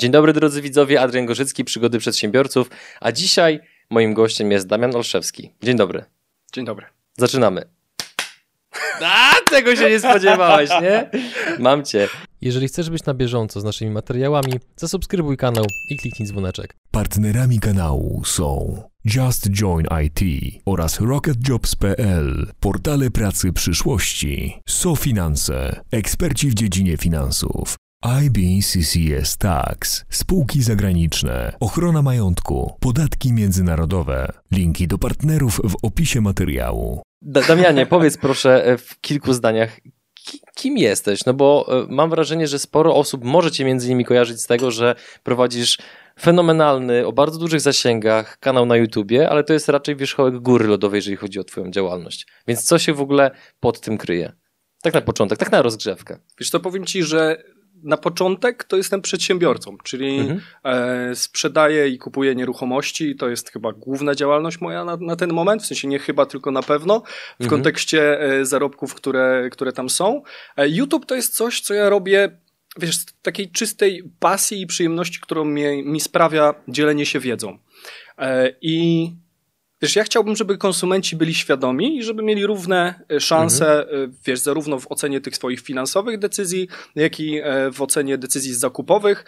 Dzień dobry drodzy widzowie, Adrian Gorzycki, Przygody Przedsiębiorców, a dzisiaj moim gościem jest Damian Olszewski. Dzień dobry. Dzień dobry. Zaczynamy. A, tego się nie spodziewałeś, nie? Mam cię. Jeżeli chcesz być na bieżąco z naszymi materiałami, zasubskrybuj kanał i kliknij dzwoneczek. Partnerami kanału są Just Join IT oraz RocketJobs.pl, portale pracy przyszłości, SoFinanse, eksperci w dziedzinie finansów, IBCCS Tax, spółki zagraniczne, ochrona majątku, podatki międzynarodowe. Linki do partnerów w opisie materiału. Da Damianie, powiedz proszę e, w kilku zdaniach, ki kim jesteś? No bo e, mam wrażenie, że sporo osób może cię między innymi kojarzyć z tego, że prowadzisz fenomenalny, o bardzo dużych zasięgach kanał na YouTubie, ale to jest raczej wierzchołek góry lodowej, jeżeli chodzi o twoją działalność. Więc co się w ogóle pod tym kryje? Tak na początek, tak na rozgrzewkę. Wiesz co, powiem ci, że na początek to jestem przedsiębiorcą, czyli mhm. e, sprzedaję i kupuję nieruchomości i to jest chyba główna działalność moja na, na ten moment, w sensie nie chyba, tylko na pewno, w mhm. kontekście e, zarobków, które, które tam są. E, YouTube to jest coś, co ja robię wiesz, z takiej czystej pasji i przyjemności, którą mi, mi sprawia dzielenie się wiedzą. E, I Wiesz, ja chciałbym, żeby konsumenci byli świadomi i żeby mieli równe e, szanse, mhm. E, wiesz, zarówno w ocenie tych swoich finansowych decyzji, jak i e, w ocenie decyzji zakupowych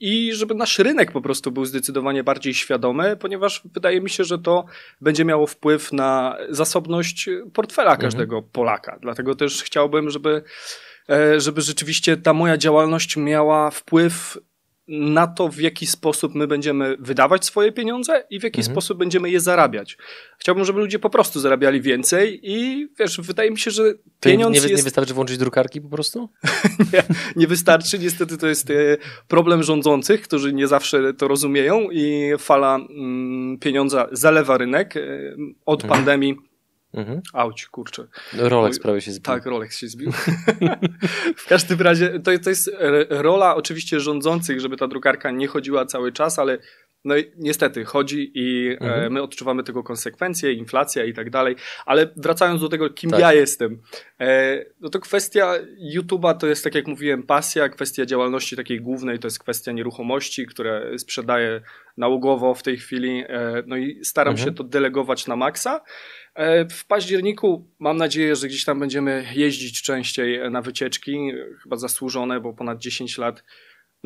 i żeby nasz rynek po prostu był zdecydowanie bardziej świadomy, ponieważ wydaje mi się, że to będzie miało wpływ na zasobność portfela mhm. każdego mhm. Polaka. Dlatego też chciałbym, żeby żeby rzeczywiście ta moja działalność miała wpływ na to, w jaki sposób my będziemy wydawać swoje pieniądze i w jaki mhm. sposób będziemy je zarabiać. Chciałbym, żeby ludzie po prostu zarabiali więcej i wiesz, wydaje mi się, że pieniądz nie, nie, jest... nie wystarczy włączyć drukarki po prostu? nie, nie wystarczy. Niestety to jest e, problem rządzących, którzy nie zawsze to rozumieją i fala mm, pieniądza zalewa rynek e, od mhm. pandemii Mhm. Auć, kurczę. Rolex prawie się zbił. Tak, Rolex się zbił. w każdym razie to, to jest rola oczywiście rządzących, żeby ta drukarka nie chodziła cały czas, ale no i niestety chodzi i e, mhm. my odczuwamy tego konsekwencje, inflacja i tak dalej. Ale wracając do tego, kim tak. ja jestem, e, no to kwestia YouTube'a to jest, tak jak mówiłem, pasja, kwestia działalności takiej głównej to jest kwestia nieruchomości, które sprzedaję nałogowo w tej chwili. E, no i staram mhm. się to delegować na maksa. W październiku mam nadzieję, że gdzieś tam będziemy jeździć częściej na wycieczki, chyba zasłużone, bo ponad 10 lat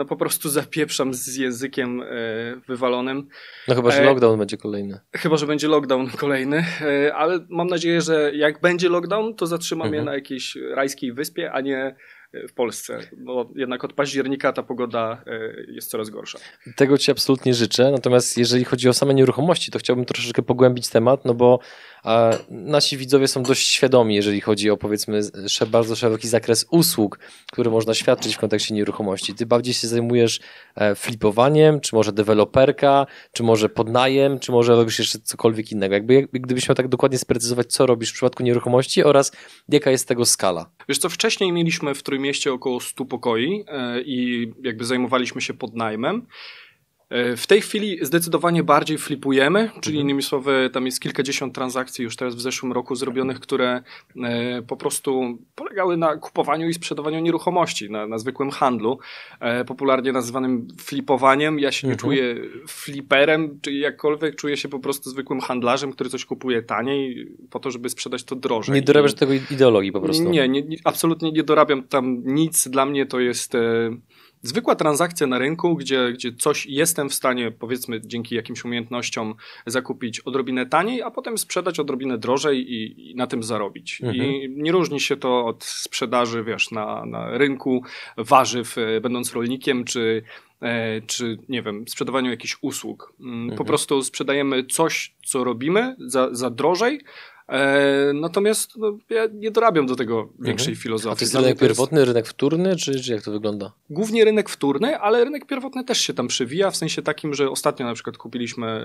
no po prostu zapieprzam z językiem e, wywalonym. No chyba, że e, lockdown będzie kolejny. Chyba, że będzie lockdown kolejny, e, ale mam nadzieję, że jak będzie lockdown, to zatrzymam mhm. je na jakiejś rajskiej wyspie, a nie w Polsce, bo jednak od października ta pogoda jest coraz gorsza. Tego Ci absolutnie życzę, natomiast jeżeli chodzi o same nieruchomości, to chciałbym troszeczkę pogłębić temat, no bo a nasi widzowie są dość świadomi, jeżeli chodzi o powiedzmy bardzo szeroki zakres usług, które można świadczyć w kontekście nieruchomości. Ty bardziej się zajmujesz e, flipowaniem, czy może deweloperka, czy może podnajem, czy może robisz jeszcze cokolwiek innego. Jakby, gdybyś miał tak dokładnie sprecyzować, co robisz w przypadku nieruchomości oraz jaka jest tego skala. Wiesz co, wcześniej mieliśmy w Trójmieście około 100 pokoi e, i jakby zajmowaliśmy się podnajmem. E, w tej chwili zdecydowanie bardziej flipujemy, czyli mhm. innymi słowy, tam jest kilkadziesiąt transakcji już teraz w zeszłym roku zrobionych, które e, po prostu polegały na kupowaniu i sprzedawaniu nieruchomości, na, na zwykłym handlu, e, popularnie nazywanym flipowaniem. Ja się nie mhm. czuję fliperem, czy jakkolwiek, czuję się po prostu zwykłym handlarzem, który coś kupuje taniej po to, żeby sprzedać to drożej. Nie dorabiasz I... tego ideologii po prostu? Nie, nie, nie, absolutnie nie dorabiam tam nic. Dla mnie to jest zwykła transakcja na rynku, gdzie, gdzie coś jestem w stanie, powiedzmy, dzięki jakimś umiejętnościom zakupić odrobinę taniej, a potem sprzedać odrobinę drożej i, i na tym zarobić. Mhm. I nie różni się to od sprzedaży, wiesz, na, na rynku warzyw, e, będąc rolnikiem, czy e, czy nie wiem, sprzedawaniu jakichś usług. Mm, po mhm. prostu sprzedajemy coś, co robimy za, za drożej, E, natomiast no, ja nie dorabiam do tego większej mhm. filozofii. A to jest rynek pierwotny, rynek wtórny, czy, czy jak to wygląda? Głównie rynek wtórny, ale rynek pierwotny też się tam przewija, w sensie takim, że ostatnio na przykład kupiliśmy e,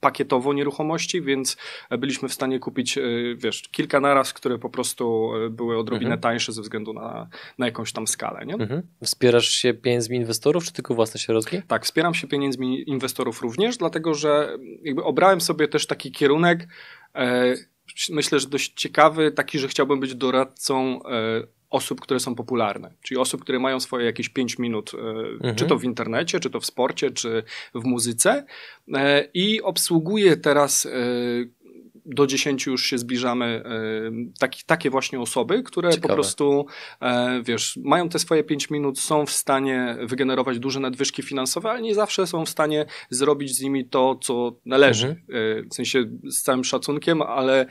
pakietowo nieruchomości, więc byliśmy w stanie kupić, e, wiesz, kilka naraz, które po prostu były odrobinę mhm. tańsze ze względu na, na jakąś tam skalę, nie? Mhm. Wspierasz się pieniędzmi inwestorów, czy tylko własne środki? Tak, wspieram się pieniędzmi inwestorów również, dlatego że jakby obrałem sobie też taki kierunek, myślę, że dość ciekawy, taki, że chciałbym być doradcą osób, które są popularne, czyli osób, które mają swoje jakieś 5 minut, mhm. czy to w internecie, czy to w sporcie, czy w muzyce i obsługuję teraz do 10 już się zbliżamy, e, taki, takie właśnie osoby, które Ciekawe. po prostu, e, wiesz, mają te swoje 5 minut, są w stanie wygenerować duże nadwyżki finansowe, ale nie zawsze są w stanie zrobić z nimi to, co należy. Mhm. E, w sensie z całym szacunkiem, ale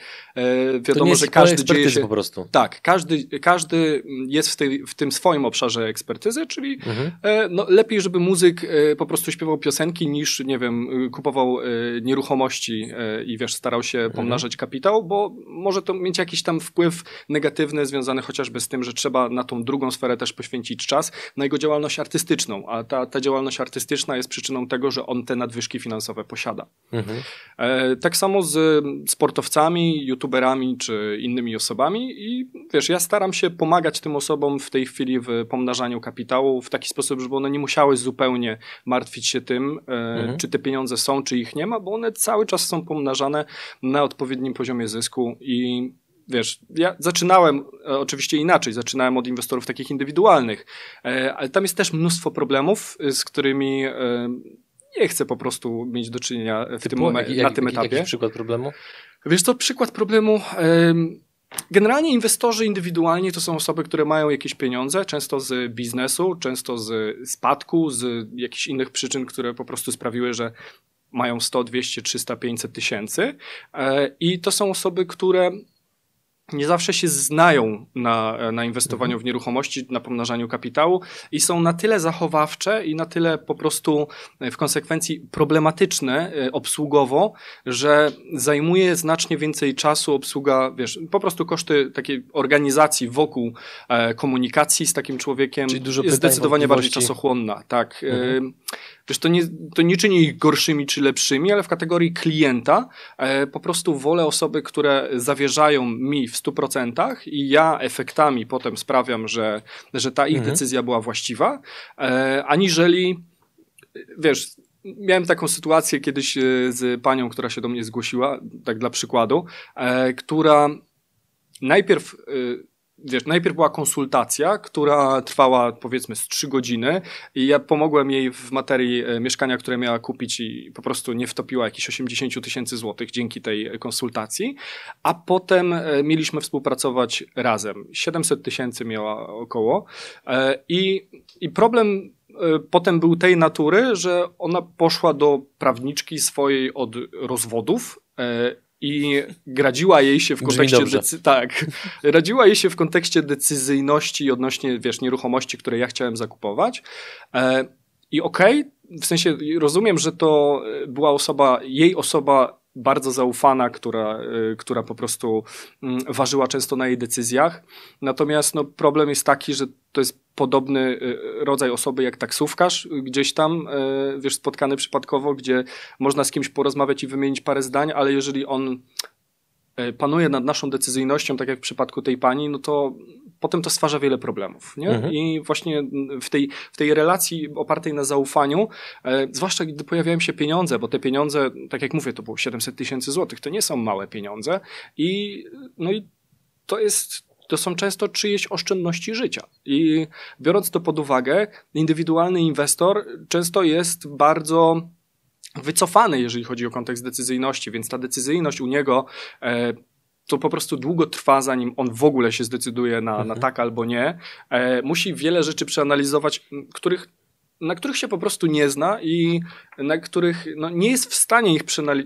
wiadomo, że każdy dzieje się... po prostu. Tak, każdy, każdy jest w, tej, w tym swoim obszarze ekspertyzy, czyli mhm. no, lepiej, żeby muzyk po prostu śpiewał piosenki niż, nie wiem, kupował nieruchomości i wiesz, starał się pomagać pomnażać kapitał, bo może to mieć jakiś tam wpływ negatywny związany chociażby z tym, że trzeba na tą drugą sferę też poświęcić czas, na jego działalność artystyczną, a ta, ta działalność artystyczna jest przyczyną tego, że on te nadwyżki finansowe posiada. Mhm. E, tak samo z sportowcami, youtuberami czy innymi osobami i wiesz, ja staram się pomagać tym osobom w tej chwili w pomnażaniu kapitału w taki sposób, żeby one nie musiały zupełnie martwić się tym, e, mhm. czy te pieniądze są, czy ich nie ma, bo one cały czas są pomnażane na odpowiednim poziomie zysku i wiesz, ja zaczynałem e, oczywiście inaczej, zaczynałem od inwestorów takich indywidualnych, e, ale tam jest też mnóstwo problemów, z którymi e, nie chcę po prostu mieć do czynienia w tym momencie, na tym etapie. Jaki przykład problemu? Wiesz to przykład problemu... Generalnie inwestorzy indywidualni to są osoby, które mają jakieś pieniądze, często z biznesu, często z spadku, z jakichś innych przyczyn, które po prostu sprawiły, że mają 100, 200, 300, 500 tysięcy. E, I to są osoby, które nie zawsze się znają na, na inwestowaniu mhm. w nieruchomości, na pomnażaniu kapitału i są na tyle zachowawcze i na tyle po prostu e, w konsekwencji problematyczne e, obsługowo, że zajmuje znacznie więcej czasu obsługa, wiesz, po prostu koszty takiej organizacji wokół komunikacji z takim człowiekiem Czyli dużo jest zdecydowanie bardziej czasochłonna. Tak. Mhm. Wiesz, to nie, to nie czyni ich gorszymi czy lepszymi, ale w kategorii klienta e, po prostu wolę osoby, które zawierzają mi w 100% i ja efektami potem sprawiam, że, że ta ich mhm. decyzja była właściwa, e, aniżeli, wiesz, miałem taką sytuację kiedyś e, z panią, która się do mnie zgłosiła, tak dla przykładu, e, która najpierw e, wiesz, najpierw była konsultacja, która trwała powiedzmy z trzy godziny i ja pomogłem jej w materii e, mieszkania, które miała kupić i po prostu nie wtopiła jakichś 80 tysięcy złotych dzięki tej konsultacji, a potem e, mieliśmy współpracować razem. 700 tysięcy miała około e, i, i problem potem był tej natury, że ona poszła do prawniczki swojej od rozwodów i radziła jej się w kontekście decy- tak, radziła jej się w kontekście decyzyjności odnośnie, wiesz, nieruchomości, które ja chciałem zakupować. E, I okej, okay, w sensie rozumiem, że to była osoba, jej osoba bardzo zaufana, która, y, która po prostu mm, ważyła często na jej decyzjach. Natomiast no, problem jest taki, że to jest podobny y, rodzaj osoby jak taksówkarz, gdzieś tam, y, wiesz, spotkany przypadkowo, gdzie można z kimś porozmawiać i wymienić parę zdań, ale jeżeli on panuje nad naszą decyzyjnością, tak jak w przypadku tej pani, no to potem to stwarza wiele problemów. Nie? Mhm. I właśnie w tej, w tej relacji opartej na zaufaniu, e, zwłaszcza gdy pojawiają się pieniądze, bo te pieniądze, tak jak mówię, to było 700 tysięcy złotych, to nie są małe pieniądze i, no i to jest to są często czyjeś oszczędności życia. I biorąc to pod uwagę, indywidualny inwestor często jest bardzo wycofany, jeżeli chodzi o kontekst decyzyjności, więc ta decyzyjność u niego e, to po prostu długo trwa, zanim on w ogóle się zdecyduje na, mhm. na tak albo nie. E, musi wiele rzeczy przeanalizować, których na których się po prostu nie zna i na których no, nie jest w stanie ich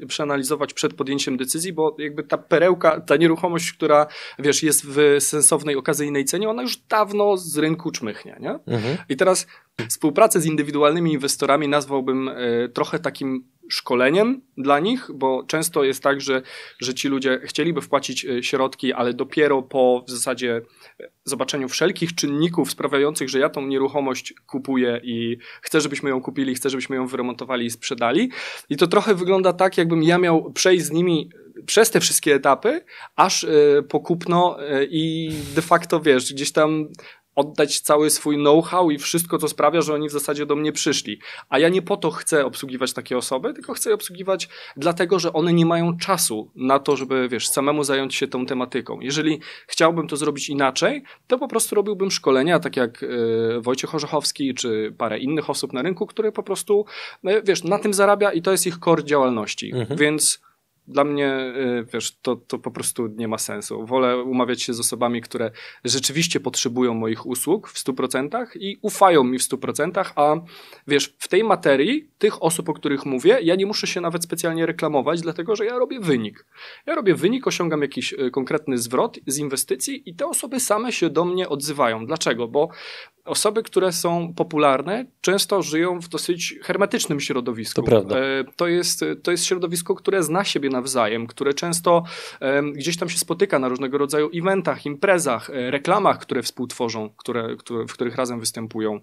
przeanalizować przed podjęciem decyzji, bo jakby ta perełka, ta nieruchomość, która wiesz, jest w sensownej, okazyjnej cenie, ona już dawno z rynku czmychnie. Nie? Mhm. I teraz współpracę z indywidualnymi inwestorami nazwałbym e, trochę takim szkoleniem dla nich, bo często jest tak, że, że ci ludzie chcieliby wpłacić e, środki, ale dopiero po w zasadzie e, zobaczeniu wszelkich czynników sprawiających, że ja tą nieruchomość kupuję i chcę, żebyśmy ją kupili, chcę, żebyśmy ją wyremontowali i sprzedali. I to trochę wygląda tak, jakbym ja miał przejść z nimi przez te wszystkie etapy, aż po kupno i de facto, wiesz, gdzieś tam oddać cały swój know-how i wszystko, co sprawia, że oni w zasadzie do mnie przyszli. A ja nie po to chcę obsługiwać takie osoby, tylko chcę je obsługiwać dlatego, że one nie mają czasu na to, żeby, wiesz, samemu zająć się tą tematyką. Jeżeli chciałbym to zrobić inaczej, to po prostu robiłbym szkolenia, tak jak yy, Wojciech Orzechowski, czy parę innych osób na rynku, które po prostu, no, wiesz, na tym zarabia i to jest ich core działalności. Mhm. Więc dla mnie, y, wiesz, to, to po prostu nie ma sensu. Wolę umawiać się z osobami, które rzeczywiście potrzebują moich usług w 100% i ufają mi w 100%, a wiesz, w tej materii, tych osób, o których mówię, ja nie muszę się nawet specjalnie reklamować, dlatego że ja robię wynik. Ja robię wynik, osiągam jakiś y, konkretny zwrot z inwestycji i te osoby same się do mnie odzywają. Dlaczego? Bo osoby, które są popularne, często żyją w dosyć hermetycznym środowisku. To prawda. E, to jest, to jest środowisko, które zna siebie nawzajem, które często gdzieś tam się spotyka na różnego rodzaju eventach, imprezach, e, reklamach, które współtworzą, które, które, w których razem występują.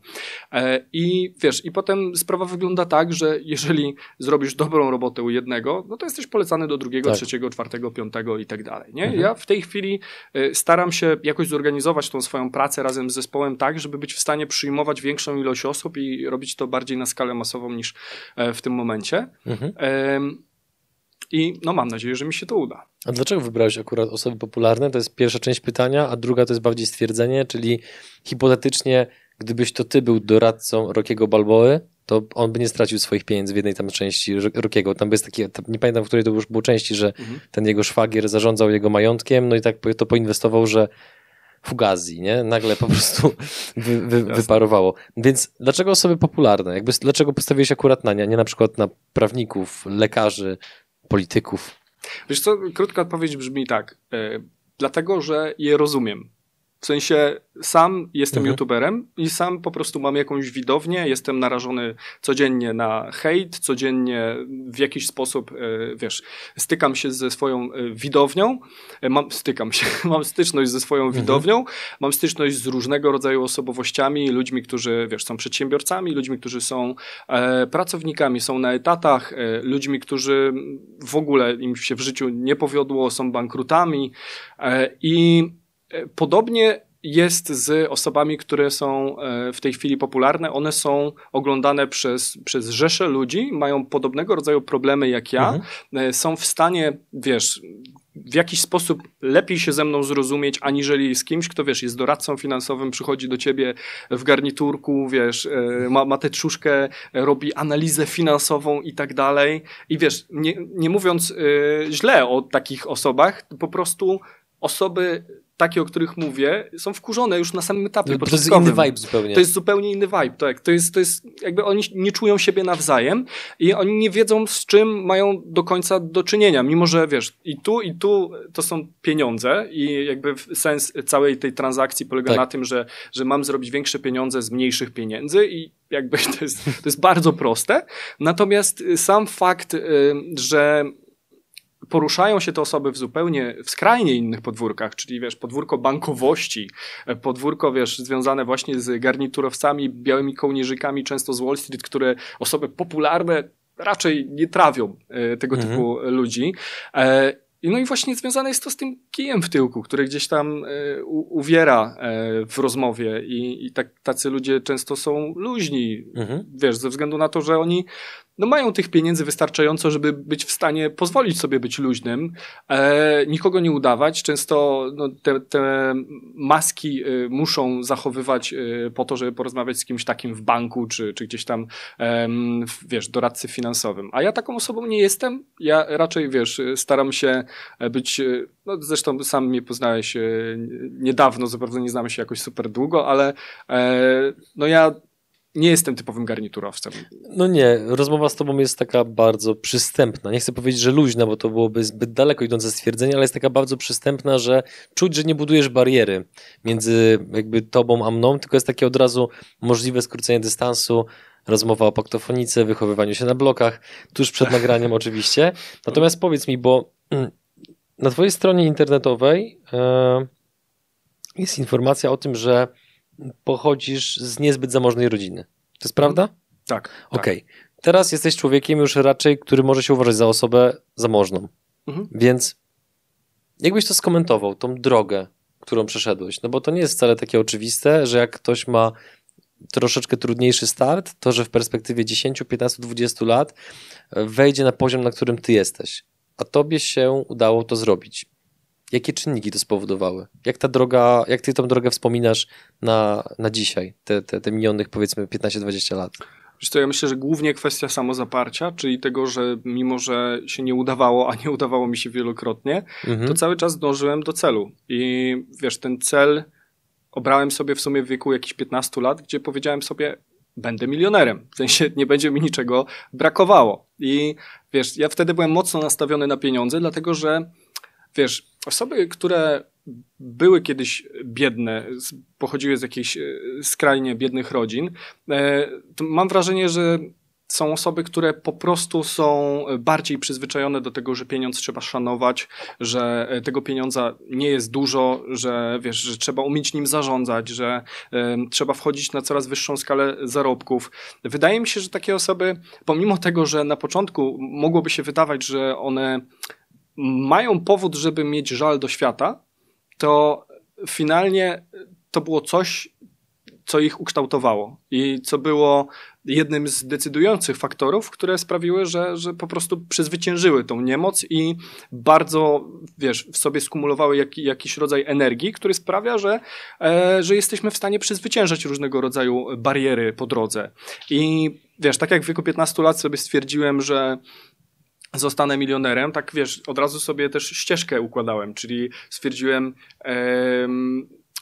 E, I wiesz, i potem sprawa wygląda tak, że jeżeli zrobisz dobrą robotę u jednego, no to jesteś polecany do drugiego, tak. trzeciego, czwartego, piątego i tak dalej. Nie? Mhm. Ja w tej chwili staram się jakoś zorganizować tą swoją pracę razem z zespołem tak, żeby być w stanie przyjmować większą ilość osób i robić to bardziej na skalę masową niż e, w tym momencie. Mhm. I no mam nadzieję, że mi się to uda. A dlaczego wybrałeś akurat osoby popularne? To jest pierwsza część pytania, a druga to jest bardziej stwierdzenie, czyli hipotetycznie, gdybyś to ty był doradcą Rokiego Balboy, to on by nie stracił swoich pieniędzy w jednej tam części Rokiego. Tam jest taki, nie pamiętam, w której to już było części, że mhm. ten jego szwagier zarządzał jego majątkiem, no i tak to poinwestował, że Fugazi, nie? Nagle po prostu wy, wy, wyparowało. Więc dlaczego osoby popularne? Jakby, dlaczego postawiłeś akurat na nie, nie na przykład na prawników, lekarzy, polityków? Wiesz co, krótka odpowiedź brzmi tak. Yy, dlatego, że je rozumiem. W sensie sam jestem mhm. youtuberem i sam po prostu mam jakąś widownię, jestem narażony codziennie na hejt, codziennie w jakiś sposób, e, wiesz, stykam się ze swoją e, widownią, e, mam, stykam się, mam styczność ze swoją mhm. widownią, mam styczność z różnego rodzaju osobowościami, ludźmi, którzy, wiesz, są przedsiębiorcami, ludźmi, którzy są e, pracownikami, są na etatach, e, ludźmi, którzy w ogóle im się w życiu nie powiodło, są bankrutami e, i Podobnie jest z osobami, które są e, w tej chwili popularne. One są oglądane przez, przez rzesze ludzi, mają podobnego rodzaju problemy jak ja, mhm. E, są w stanie, wiesz, w jakiś sposób lepiej się ze mną zrozumieć, aniżeli z kimś, kto wiesz, jest doradcą finansowym, przychodzi do ciebie w garniturku, wiesz, e, ma, ma tę trzuszkę, robi analizę finansową i tak dalej. I wiesz, nie, nie mówiąc źle o takich osobach, po prostu osoby takie, o których mówię, są wkurzone już na samym etapie no, To jest inny vibe zupełnie. To jest zupełnie inny vibe, tak. To jest, to jest jakby oni nie czują siebie nawzajem i oni nie wiedzą, z czym mają do końca do czynienia, mimo że wiesz, i tu, i tu to są pieniądze i jakby sens całej tej transakcji polega tak. na tym, że, że mam zrobić większe pieniądze z mniejszych pieniędzy i jakby to jest, to jest bardzo proste. Natomiast sam fakt, y, że poruszają się te osoby w zupełnie, w skrajnie innych podwórkach, czyli wiesz, podwórko bankowości, e, podwórko, wiesz, związane właśnie z garniturowcami, białymi kołnierzykami, często z Wall Street, które osoby popularne raczej nie trawią e, tego mhm. typu ludzi. E, no i właśnie związane jest to z tym kijem w tyłku, który gdzieś tam u, uwiera w rozmowie i, i tak, tacy ludzie często są luźni, mhm. wiesz, ze względu na to, że oni no mają tych pieniędzy wystarczająco, żeby być w stanie pozwolić sobie być luźnym, e, nikogo nie udawać. Często no, te, te maski y, muszą zachowywać y, po to, żeby porozmawiać z kimś takim w banku, czy, czy gdzieś tam, e, wiesz, doradcy finansowym. A ja taką osobą nie jestem. Ja raczej, wiesz, staram się być, no zresztą sam mnie poznałeś niedawno, zapewne nie znamy się jakoś super długo, ale e, no ja nie jestem typowym garniturowcem. No nie, rozmowa z tobą jest taka bardzo przystępna. Nie chcę powiedzieć, że luźna, bo to byłoby zbyt daleko idące stwierdzenie, ale jest taka bardzo przystępna, że czuć, że nie budujesz bariery między jakby tobą a mną, tylko jest takie od razu możliwe skrócenie dystansu, rozmowa o paktofonice, wychowywaniu się na blokach, tuż przed nagraniem oczywiście. Natomiast powiedz mi, bo mm, na twojej stronie internetowej e, jest informacja o tym, że pochodzisz z niezbyt zamożnej rodziny. To jest prawda? Tak. Okej. Okay. Tak. Teraz jesteś człowiekiem już raczej, który może się uważać za osobę zamożną. Mhm. Więc jakbyś to skomentował, tą drogę, którą przeszedłeś. No bo to nie jest wcale takie oczywiste, że jak ktoś ma troszeczkę trudniejszy start, to że w perspektywie 10, 15, 20 lat wejdzie na poziom, na którym ty jesteś. A tobie się udało to zrobić. Jakie czynniki to spowodowały? Jak ta droga, jak ty tą drogę wspominasz na, na dzisiaj, te, te, te minionych powiedzmy 15-20 lat? Wiesz co, ja myślę, że głównie kwestia samozaparcia, czyli tego, że mimo, że się nie udawało, a nie udawało mi się wielokrotnie, mhm. to cały czas dążyłem do celu. I wiesz, ten cel obrałem sobie w sumie w wieku jakichś 15 lat, gdzie powiedziałem sobie, będę milionerem. W sensie nie będzie mi niczego brakowało. I wiesz, ja wtedy byłem mocno nastawiony na pieniądze, dlatego że wiesz, osoby, które były kiedyś biedne, pochodziły z jakichś e, skrajnie biednych rodzin, e, mam wrażenie, że są osoby, które po prostu są bardziej przyzwyczajone do tego, że pieniądz trzeba szanować, że e, tego pieniądza nie jest dużo, że wiesz, że trzeba umieć nim zarządzać, że y, trzeba wchodzić na coraz wyższą skalę zarobków. Wydaje mi się, że takie osoby, pomimo tego, że na początku mogłoby się wydawać, że one mają powód, żeby mieć żal do świata, to finalnie to było coś, co ich ukształtowało i co było jednym z decydujących faktorów, które sprawiły, że, że po prostu przezwyciężyły tą niemoc i bardzo, wiesz, w sobie skumulowały jak, jakiś rodzaj energii, który sprawia, że, e, że jesteśmy w stanie przezwyciężać różnego rodzaju bariery po drodze. I wiesz, tak jak w wieku 15 lat sobie stwierdziłem, że zostanę milionerem, tak wiesz, od razu sobie też ścieżkę układałem, czyli stwierdziłem,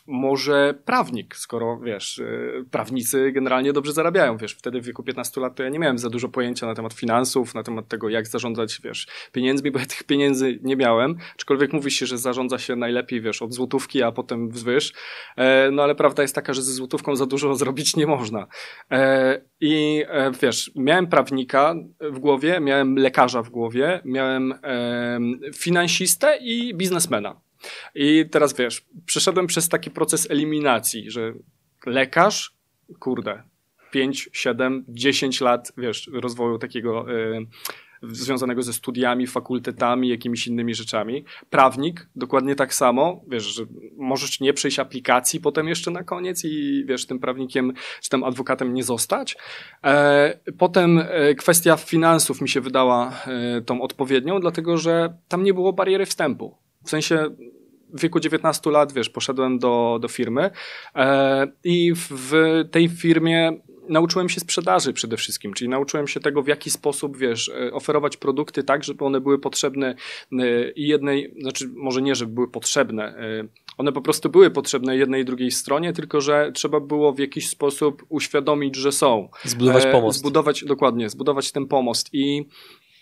może prawnik, skoro wiesz, y, prawnicy generalnie dobrze zarabiają, wiesz, wtedy w wieku 15 lat to ja nie miałem za dużo pojęcia na temat finansów, na temat tego, jak zarządzać, wiesz, pieniędzmi, bo ja tych pieniędzy nie miałem, aczkolwiek mówi się, że zarządza się najlepiej, wiesz, od złotówki, a potem wzwyż, e, no ale prawda jest taka, że ze złotówką za dużo zrobić nie można. E, I e, wiesz, miałem prawnika w głowie, miałem lekarza w głowie, miałem finansistę i biznesmena. I teraz wiesz, przeszedłem przez taki proces eliminacji, że lekarz, kurde, 5, 7, 10 lat, wiesz, rozwoju takiego y, związanego ze studiami, fakultetami, jakimiś innymi rzeczami. Prawnik, dokładnie tak samo, wiesz, że możesz nie przejść aplikacji potem jeszcze na koniec i wiesz, tym prawnikiem czy tym adwokatem nie zostać. E, potem e, kwestia finansów mi się wydała e, tą odpowiednią, dlatego że tam nie było bariery wstępu. W sensie w wieku 19 lat, wiesz, poszedłem do, do firmy e, i w tej firmie nauczyłem się sprzedaży przede wszystkim, czyli nauczyłem się tego, w jaki sposób, wiesz, e, oferować produkty tak, żeby one były potrzebne e, i jednej, znaczy może nie, żeby były potrzebne, e, one po prostu były potrzebne jednej i drugiej stronie, tylko że trzeba było w jakiś sposób uświadomić, że są. Zbudować pomost. Zbudować, dokładnie, zbudować ten pomost i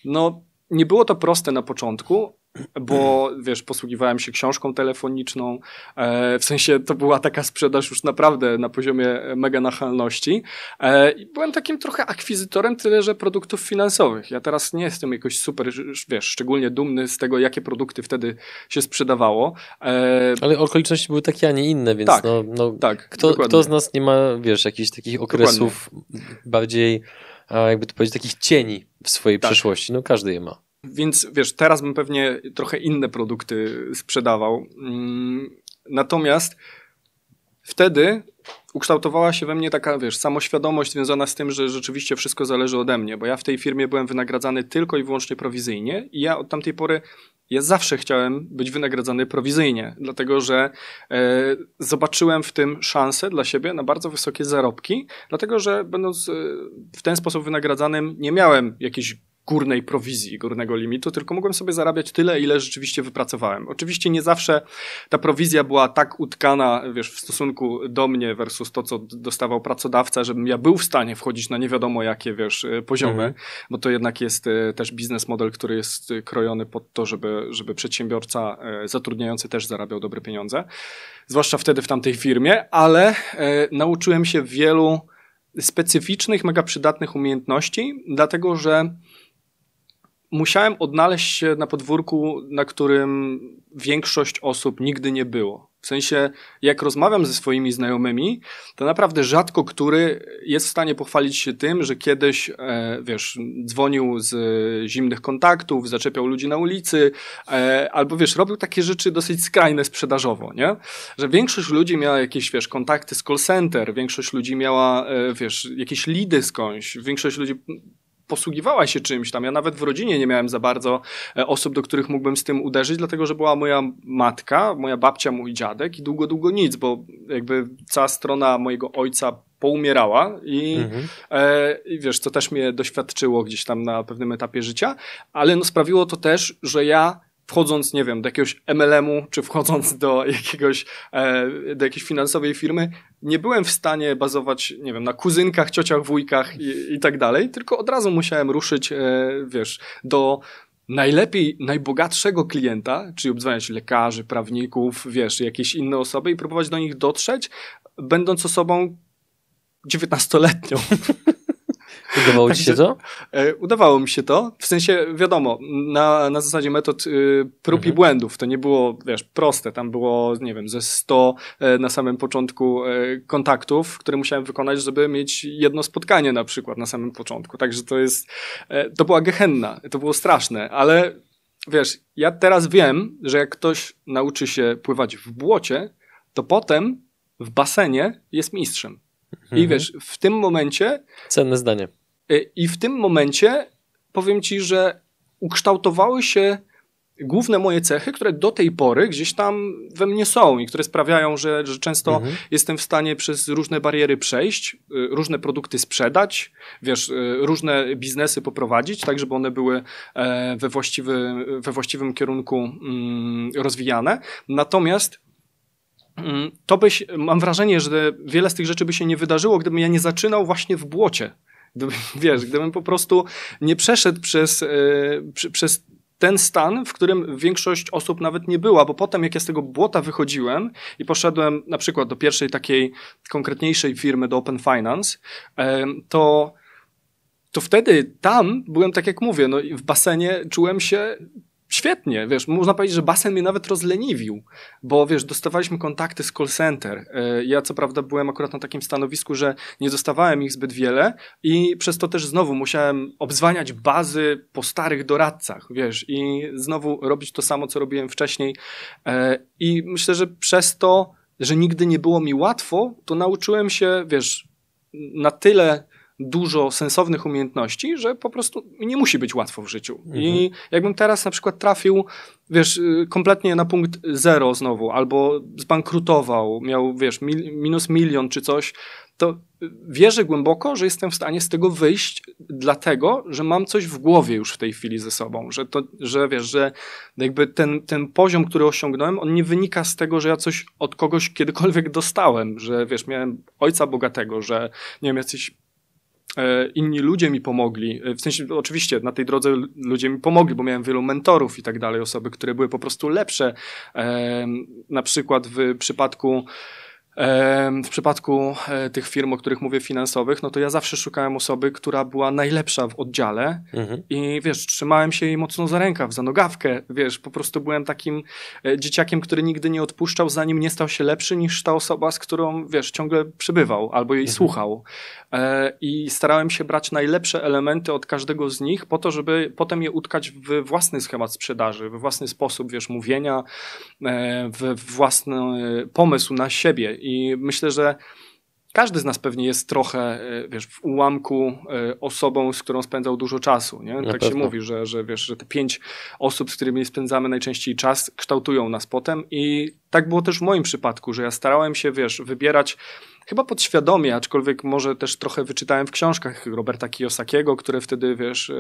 no, nie było to proste na początku, bo wiesz, posługiwałem się książką telefoniczną, e, w sensie to była taka sprzedaż już naprawdę na poziomie mega nachalności e, i byłem takim trochę akwizytorem tyle, że produktów finansowych. Ja teraz nie jestem jakoś super, wiesz, szczególnie dumny z tego, jakie produkty wtedy się sprzedawało. E, Ale okoliczności były takie, a nie inne, więc tak, no, no tak, kto, kto z nas nie ma, wiesz, jakichś takich okresów dokładnie. bardziej, jakby to powiedzieć, takich cieni w swojej tak. przeszłości? No każdy je ma. Więc wiesz, teraz bym pewnie trochę inne produkty sprzedawał. Mm, natomiast wtedy ukształtowała się we mnie taka, wiesz, samoświadomość związana z tym, że rzeczywiście wszystko zależy ode mnie, bo ja w tej firmie byłem wynagradzany tylko i wyłącznie prowizyjnie i ja od tamtej pory ja zawsze chciałem być wynagradzany prowizyjnie, dlatego że e, zobaczyłem w tym szansę dla siebie na bardzo wysokie zarobki, dlatego że będąc e, w ten sposób wynagradzanym nie miałem jakiejś górnej prowizji, górnego limitu, tylko mogłem sobie zarabiać tyle, ile rzeczywiście wypracowałem. Oczywiście nie zawsze ta prowizja była tak utkana, wiesz, w stosunku do mnie versus to, co dostawał pracodawca, żebym ja był w stanie wchodzić na nie wiadomo jakie, wiesz, e, poziomy, mhm. bo to jednak jest e, też biznes model, który jest e, krojony pod to, żeby, żeby przedsiębiorca zatrudniający też zarabiał dobre pieniądze. Zwłaszcza wtedy w tamtej firmie, ale nauczyłem się wielu specyficznych, mega przydatnych umiejętności, dlatego że musiałem odnaleźć się na podwórku, na którym większość osób nigdy nie było. W sensie, jak rozmawiam ze swoimi znajomymi, to naprawdę rzadko który jest w stanie pochwalić się tym, że kiedyś, e, wiesz, dzwonił z zimnych kontaktów, zaczepiał ludzi na ulicy, e, albo wiesz, robił takie rzeczy dosyć skrajne sprzedażowo, nie? Że większość ludzi miała jakieś, wiesz, kontakty z call center, większość ludzi miała, e, wiesz, jakieś lidy skądś, większość ludzi posługiwała się czymś tam. Ja nawet w rodzinie nie miałem za bardzo e, osób, do których mógłbym z tym uderzyć, dlatego że była moja matka, moja babcia, mój dziadek i długo, długo nic, bo jakby cała strona mojego ojca poumierała i, mhm. e, i wiesz, co też mnie doświadczyło gdzieś tam na pewnym etapie życia, ale no sprawiło to też, że ja wchodząc, nie wiem, do jakiegoś MLM-u, czy wchodząc do jakiegoś, e, do jakiejś finansowej firmy, nie byłem w stanie bazować, nie wiem, na kuzynkach, ciociach, wujkach i, i tak dalej, tylko od razu musiałem ruszyć, e, wiesz, do najlepiej, najbogatszego klienta, czyli obdzwaniać lekarzy, prawników, wiesz, jakieś inne osoby i próbować do nich dotrzeć, będąc osobą 19-letnią. Udawało ci się to? E, udawało mi się to. W sensie, wiadomo, na, na zasadzie metod y, prób mhm. i błędów. To nie było, wiesz, proste. Tam było, nie wiem, ze 100 e, na samym początku e, kontaktów, które musiałem wykonać, żeby mieć jedno spotkanie na przykład na samym początku. Także to jest, to była gehenna. To było straszne, ale wiesz, ja teraz wiem, że jak ktoś nauczy się pływać w błocie, to potem w basenie jest mistrzem. I mhm. wiesz, w tym momencie. Cenne zdanie. Y, I w tym momencie powiem ci, że ukształtowały się główne moje cechy, które do tej pory gdzieś tam we mnie są i które sprawiają, że, że często mhm. jestem w stanie przez różne bariery przejść, y, różne produkty sprzedać, wiesz, y, różne biznesy poprowadzić, tak żeby one były e, we, właściwy, we właściwym kierunku mm, rozwijane. Natomiast mm, to byś, mam wrażenie, że wiele z tych rzeczy by się nie wydarzyło, gdybym ja nie zaczynał właśnie w błocie. Wiesz, gdybym po prostu nie przeszedł przez, yy, przez ten stan, w którym większość osób nawet nie była, bo potem jak ja z tego błota wychodziłem i poszedłem na przykład do pierwszej takiej konkretniejszej firmy, do Open Finance, yy, to to wtedy tam byłem, tak jak mówię, no, w basenie czułem się świetnie, wiesz, można powiedzieć, że basen mnie nawet rozleniwił, bo wiesz, dostawaliśmy kontakty z call center. E, ja co prawda byłem akurat na takim stanowisku, że nie dostawałem ich zbyt wiele i przez to też znowu musiałem obzwaniać bazy po starych doradcach, wiesz, i znowu robić to samo, co robiłem wcześniej. E, I myślę, że przez to, że nigdy nie było mi łatwo, to nauczyłem się, wiesz, na tyle dużo sensownych umiejętności, że po prostu nie musi być łatwo w życiu. Mhm. I jakbym teraz na przykład trafił, wiesz, kompletnie na punkt zero znowu, albo zbankrutował, miał, wiesz, mil, minus milion czy coś, to wierzę głęboko, że jestem w stanie z tego wyjść, dlatego, że mam coś w głowie już w tej chwili ze sobą, że to, że wiesz, że jakby ten, ten poziom, który osiągnąłem, on nie wynika z tego, że ja coś od kogoś kiedykolwiek dostałem, że wiesz, miałem ojca bogatego, że nie wiem, jacyś inni ludzie mi pomogli. E, w sensie, oczywiście, na tej drodze ludzie mi pomogli, bo miałem wielu mentorów i tak dalej, osoby, które były po prostu lepsze. E, na przykład w przypadku w przypadku e, tych firm, o których mówię, finansowych, no to ja zawsze szukałem osoby, która była najlepsza w oddziale mhm. i wiesz, trzymałem się jej mocno za rękaw, za nogawkę, wiesz, po prostu byłem takim e, dzieciakiem, który nigdy nie odpuszczał, zanim nie stał się lepszy niż ta osoba, z którą, wiesz, ciągle przybywał albo jej mhm. słuchał. E, I starałem się brać najlepsze elementy od każdego z nich po to, żeby potem je utkać w własny schemat sprzedaży, we własny sposób, wiesz, mówienia, w własny pomysł na siebie. I myślę, że każdy z nas pewnie jest trochę, e, wiesz, w ułamku e, osobą, z którą spędzał dużo czasu, nie? tak się mówi, że, że wiesz, że te pięć osób, z którymi spędzamy najczęściej czas, kształtują nas potem. I tak było też w moim przypadku, że ja starałem się, wiesz, wybierać chyba podświadomie, aczkolwiek może też trochę wyczytałem w książkach Roberta Kiyosakiego, które wtedy, wiesz,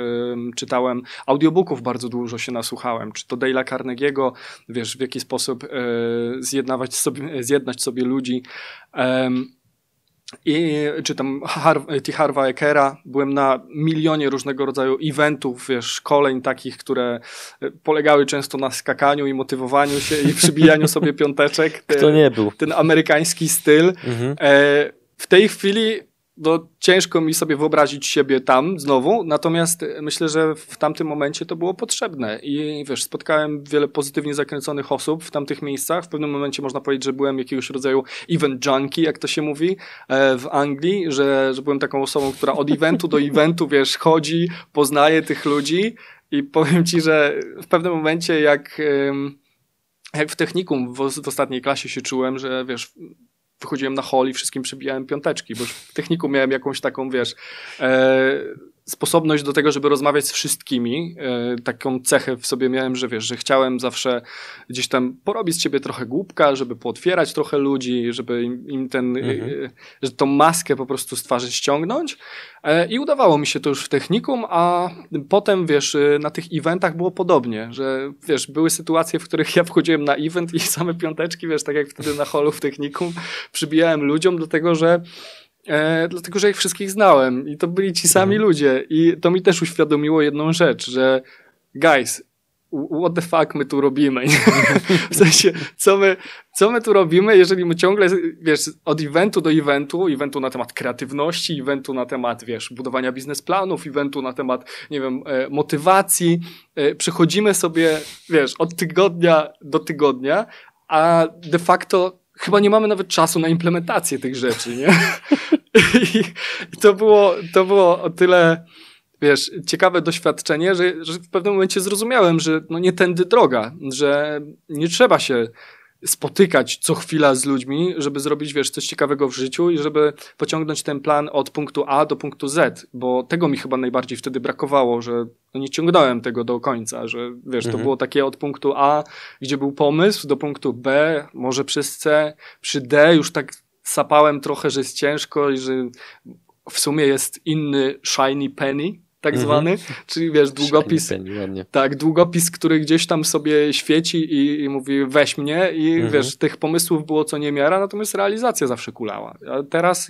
czytałem, audiobooków bardzo dużo się nasłuchałem, czy to Dale'a Carnegie'ego, wiesz, w jaki sposób yy, zjednawać sobie, zjednać sobie ludzi. I czytam Har T. Harva Ekera, byłem na milionie różnego rodzaju eventów, wiesz, szkoleń takich, które e, polegały często na skakaniu i motywowaniu się i przybijaniu sobie piąteczek. Kto nie był? Ten amerykański styl. Mhm. E, w tej chwili no, ciężko mi sobie wyobrazić siebie tam znowu, natomiast myślę, że w tamtym momencie to było potrzebne i wiesz, spotkałem wiele pozytywnie zakręconych osób w tamtych miejscach. W pewnym momencie można powiedzieć, że byłem jakiegoś rodzaju event junkie, jak to się mówi e, w Anglii, że, że byłem taką osobą, która od eventu do eventu, wiesz, chodzi, poznaje tych ludzi i powiem ci, że w pewnym momencie jak jak w technikum w, w ostatniej klasie się czułem, że wiesz, wychodziłem na hol i wszystkim przybijałem piąteczki, bo w techniku miałem jakąś taką, wiesz, e, sposobność do tego, żeby rozmawiać z wszystkimi. E, taką cechę w sobie miałem, że wiesz, że chciałem zawsze gdzieś tam porobić z ciebie trochę głupka, żeby pootwierać trochę ludzi, żeby im, im ten, mhm. e, że tą maskę po prostu z twarzy ściągnąć. E, I udawało mi się to już w technikum, a potem, wiesz, e, na tych eventach było podobnie, że, wiesz, były sytuacje, w których ja wchodziłem na event i same piąteczki, wiesz, tak jak wtedy na holu w technikum, przybijałem ludziom, dlatego że E, dlatego, że ich wszystkich znałem i to byli ci sami mhm. ludzie. I to mi też uświadomiło jedną rzecz, że guys, what the fuck my tu robimy? w sensie, co my, co my tu robimy, jeżeli my ciągle, wiesz, od eventu do eventu, eventu na temat kreatywności, eventu na temat, wiesz, budowania biznesplanów, eventu na temat, nie wiem, e, motywacji, e, przechodzimy sobie, wiesz, od tygodnia do tygodnia, a de facto chyba nie mamy nawet czasu na implementację tych rzeczy, nie? I, to było, to było o tyle, wiesz, ciekawe doświadczenie, że, że w pewnym momencie zrozumiałem, że no nie tędy droga, że nie trzeba się spotykać co chwila z ludźmi, żeby zrobić, wiesz, coś ciekawego w życiu i żeby pociągnąć ten plan od punktu A do punktu Z, bo tego mi chyba najbardziej wtedy brakowało, że no nie ciągnąłem tego do końca, że wiesz, mhm. to było takie od punktu A, gdzie był pomysł, do punktu B, może przez C, przy D już tak sapałem trochę, że jest ciężko i że w sumie jest inny shiny penny, tak mhm. zwany, czyli wiesz, długopis, penny, tak, długopis, który gdzieś tam sobie świeci i, i mówi weź mnie i mhm. wiesz, tych pomysłów było co niemiara, natomiast realizacja zawsze kulała. A teraz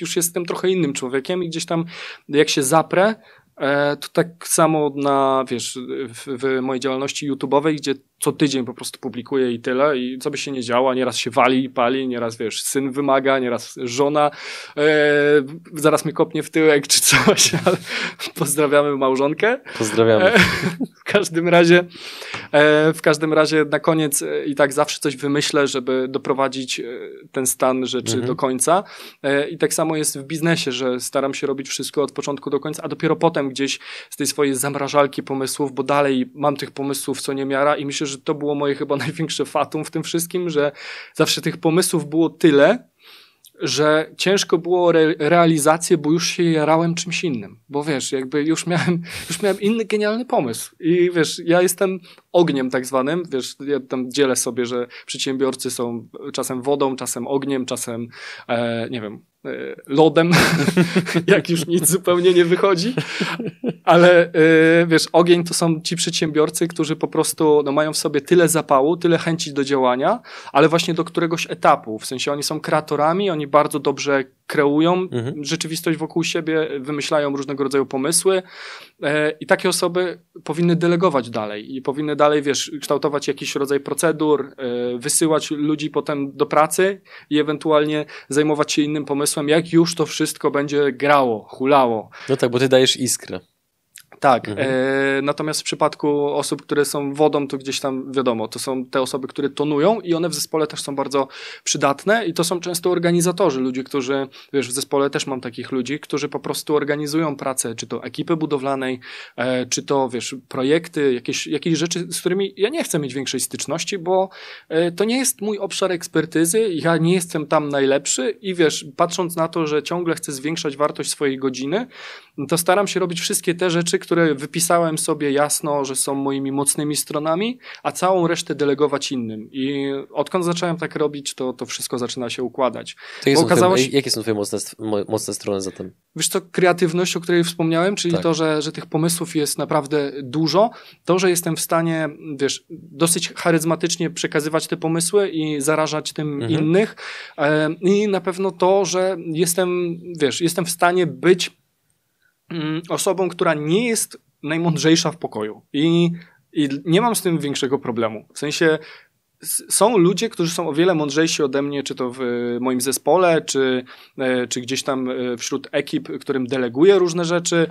już jestem trochę innym człowiekiem i gdzieś tam jak się zaprę, e, to tak samo na, wiesz, w, w mojej działalności YouTube'owej, gdzie co tydzień po prostu publikuję i tyle i co by się nie działo, nieraz się wali i pali, nieraz wiesz, syn wymaga, nieraz żona e, zaraz mnie kopnie w tyłek czy coś, ale pozdrawiamy małżonkę. Pozdrawiamy. E, w każdym razie e, w każdym razie na koniec e, i tak zawsze coś wymyślę, żeby doprowadzić e, ten stan rzeczy mhm. do końca i tak samo jest w biznesie, że staram się robić wszystko od początku do końca, a dopiero potem gdzieś z tej swojej zamrażalki pomysłów, bo dalej mam tych pomysłów co niemiara i myślę, że że to było moje chyba największe fatum w tym wszystkim, że zawsze tych pomysłów było tyle, że ciężko było re realizację, bo już się jarałem czymś innym. Bo wiesz, jakby już miałem, już miałem inny genialny pomysł. I wiesz, ja jestem ogniem tak zwanym, wiesz, ja tam dzielę sobie, że przedsiębiorcy są czasem wodą, czasem ogniem, czasem, e, nie wiem, lodem, jak już nic zupełnie nie wychodzi. Ale e, wiesz, ogień to są ci przedsiębiorcy, którzy po prostu no, mają w sobie tyle zapału, tyle chęci do działania, ale właśnie do któregoś etapu. W sensie oni są kreatorami, oni bardzo dobrze kreują mhm. rzeczywistość wokół siebie, wymyślają różnego rodzaju pomysły e, i takie osoby powinny delegować dalej i powinny dalej, wiesz, kształtować jakiś rodzaj procedur, e, wysyłać ludzi potem do pracy i ewentualnie zajmować się innym pomysłem, jak już to wszystko będzie grało, hulało. No tak, bo ty dajesz iskrę. Tak, mhm. e, natomiast w przypadku osób, które są wodą, to gdzieś tam wiadomo, to są te osoby, które tonują i one w zespole też są bardzo przydatne i to są często organizatorzy, ludzie, którzy, wiesz, w zespole też mam takich ludzi, którzy po prostu organizują pracę, czy to ekipy budowlanej, e, czy to, wiesz, projekty, jakieś, jakieś rzeczy, z którymi ja nie chcę mieć większej styczności, bo e, to nie jest mój obszar ekspertyzy, ja nie jestem tam najlepszy i wiesz, patrząc na to, że ciągle chcę zwiększać wartość swojej godziny, to staram się robić wszystkie te rzeczy, które wypisałem sobie jasno, że są moimi mocnymi stronami, a całą resztę delegować innym. I odkąd zacząłem tak robić, to, to wszystko zaczyna się układać. To są okazało się... Jakie są twoje mocne, mocne strony zatem? Wiesz to kreatywność, o której wspomniałem, czyli tak. to, że, że tych pomysłów jest naprawdę dużo, to, że jestem w stanie, wiesz, dosyć charyzmatycznie przekazywać te pomysły i zarażać tym mhm. innych e, i na pewno to, że jestem, wiesz, jestem w stanie być osobą, która nie jest najmądrzejsza w pokoju. I, I nie mam z tym większego problemu. W sensie są ludzie, którzy są o wiele mądrzejsi ode mnie, czy to w moim zespole, czy, czy gdzieś tam wśród ekip, którym deleguję różne rzeczy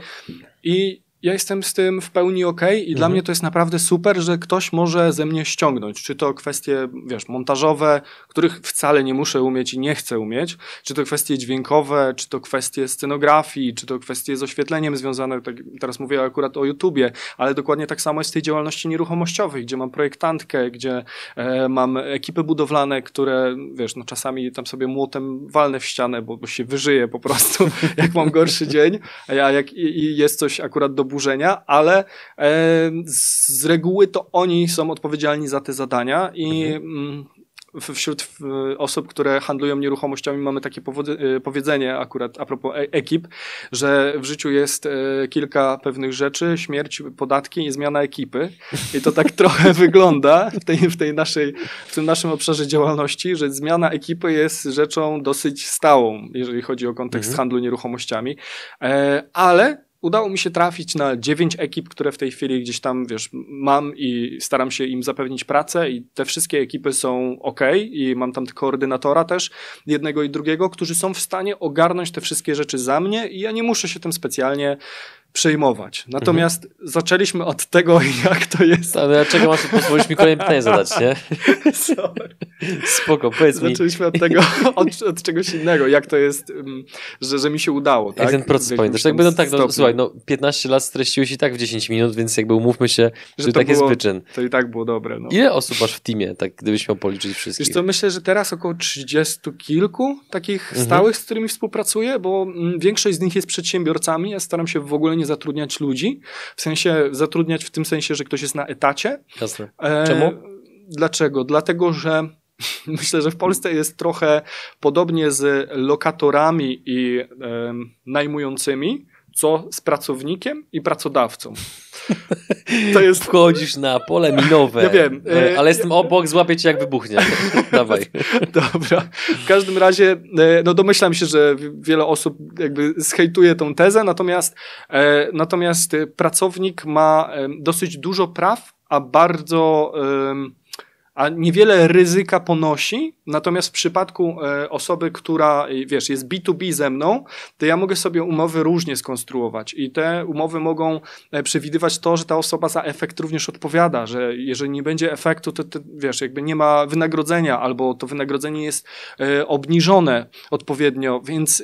i ja jestem z tym w pełni ok i mhm. dla mnie to jest naprawdę super, że ktoś może ze mnie ściągnąć. Czy to kwestie, wiesz, montażowe, których wcale nie muszę umieć i nie chcę umieć, czy to kwestie dźwiękowe, czy to kwestie scenografii, czy to kwestie z oświetleniem związane, tak, teraz mówię akurat o YouTubie, ale dokładnie tak samo jest w tej działalności nieruchomościowej, gdzie mam projektantkę, gdzie e, mam ekipy budowlane, które, wiesz, no czasami tam sobie młotem walnę w ścianę, bo, bo się wyżyję po prostu, jak mam gorszy dzień, a jak i, i jest coś akurat do ale e, z reguły to oni są odpowiedzialni za te zadania i mhm. Mm, wśród osób, które handlują nieruchomościami mamy takie e, powiedzenie akurat a propos e, ekip, że w życiu jest kilka pewnych rzeczy, śmierć, podatki i zmiana ekipy. I to tak trochę wygląda w, tej, w, tej naszej, w tym naszym obszarze działalności, że zmiana ekipy jest rzeczą dosyć stałą, jeżeli chodzi o kontekst mhm. handlu nieruchomościami. Ale udało mi się trafić na dziewięć ekip, które w tej chwili gdzieś tam, wiesz, mam i staram się im zapewnić pracę i te wszystkie ekipy są ok i mam tam koordynatora też, jednego i drugiego, którzy są w stanie ogarnąć te wszystkie rzeczy za mnie i ja nie muszę się tym specjalnie przejmować. Natomiast mhm. zaczęliśmy od tego, jak to jest. Ale ja czego masz pozwolić mi kolejne pytanie zadać, nie? Sorry. Spoko, powiedz mi. Zaczęliśmy od tego, od, od, czegoś innego, jak to jest, że, że mi się udało. Tak? Jak ten proces pamiętasz? Jakby no tak, no, słuchaj, no 15 lat streściłeś i tak w 10 minut, więc jakby umówmy się, że, że tak jest wyczyn. To i tak było dobre. No. Ile osób masz w teamie, tak gdybyś miał policzyć wszystkich? Wiesz co, myślę, że teraz około 30 kilku takich mhm. stałych, z którymi współpracuję, bo mm, większość z nich jest przedsiębiorcami, ja staram się w ogóle nie zatrudniać ludzi, w sensie zatrudniać w tym sensie, że ktoś jest na etacie. Jasne. E, Czemu? E, dlaczego? Dlatego, że myślę, że w Polsce jest trochę podobnie z lokatorami i e, najmującymi, co z pracownikiem i pracodawcą. To jest... Wchodzisz na pole minowe. Ja wiem. E, ale jestem obok, złapię cię jak wybuchnie. Dawaj. Dobra. W każdym razie, e, no domyślam się, że wiele osób jakby zhejtuje tą tezę, natomiast, e, natomiast pracownik ma dosyć dużo praw, a bardzo a niewiele ryzyka ponosi, natomiast w przypadku e, osoby, która, wiesz, jest B2B ze mną, to ja mogę sobie umowy różnie skonstruować i te umowy mogą e, przewidywać to, że ta osoba za efekt również odpowiada, że jeżeli nie będzie efektu, to, to wiesz, jakby nie ma wynagrodzenia albo to wynagrodzenie jest e, obniżone odpowiednio, więc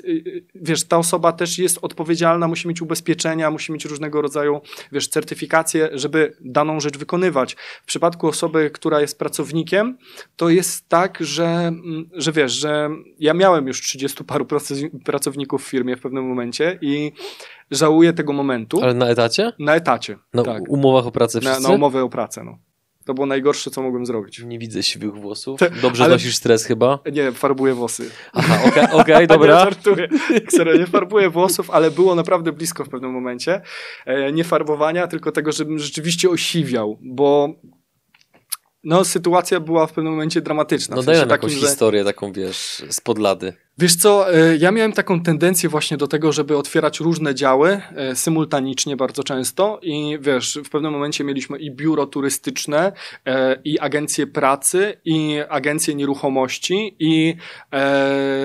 wiesz, ta osoba też jest odpowiedzialna, musi mieć ubezpieczenia, musi mieć różnego rodzaju, wiesz, certyfikacje, żeby daną rzecz wykonywać. W przypadku osoby, która jest pracownikiem, pracownikiem, to jest tak, że, mm, że wiesz, że ja miałem już 30 paru pracowników w firmie w pewnym momencie i żałuję tego momentu. Ale na etacie? Na etacie, Na tak. umowach o pracę wszyscy? Na, na umowę o pracę, no. To było najgorsze, co mogłem zrobić. Nie widzę siwych włosów. Dobrze Ale... nosisz stres chyba? Nie, farbuję włosy. Aha, okej, okay, okay, dobra. nie żartuję. Serio, nie farbuję włosów, ale było naprawdę blisko w pewnym momencie. E, nie farbowania, tylko tego, żebym rzeczywiście osiwiał, bo no, sytuacja była w pewnym momencie dramatyczna. No w sensie takim, jakąś że... historię taką, wiesz, z podlady. Wiesz co, e, ja miałem taką tendencję właśnie do tego, żeby otwierać różne działy e, symultanicznie bardzo często i wiesz, w pewnym momencie mieliśmy i biuro turystyczne, e, i agencję pracy, i agencję nieruchomości, i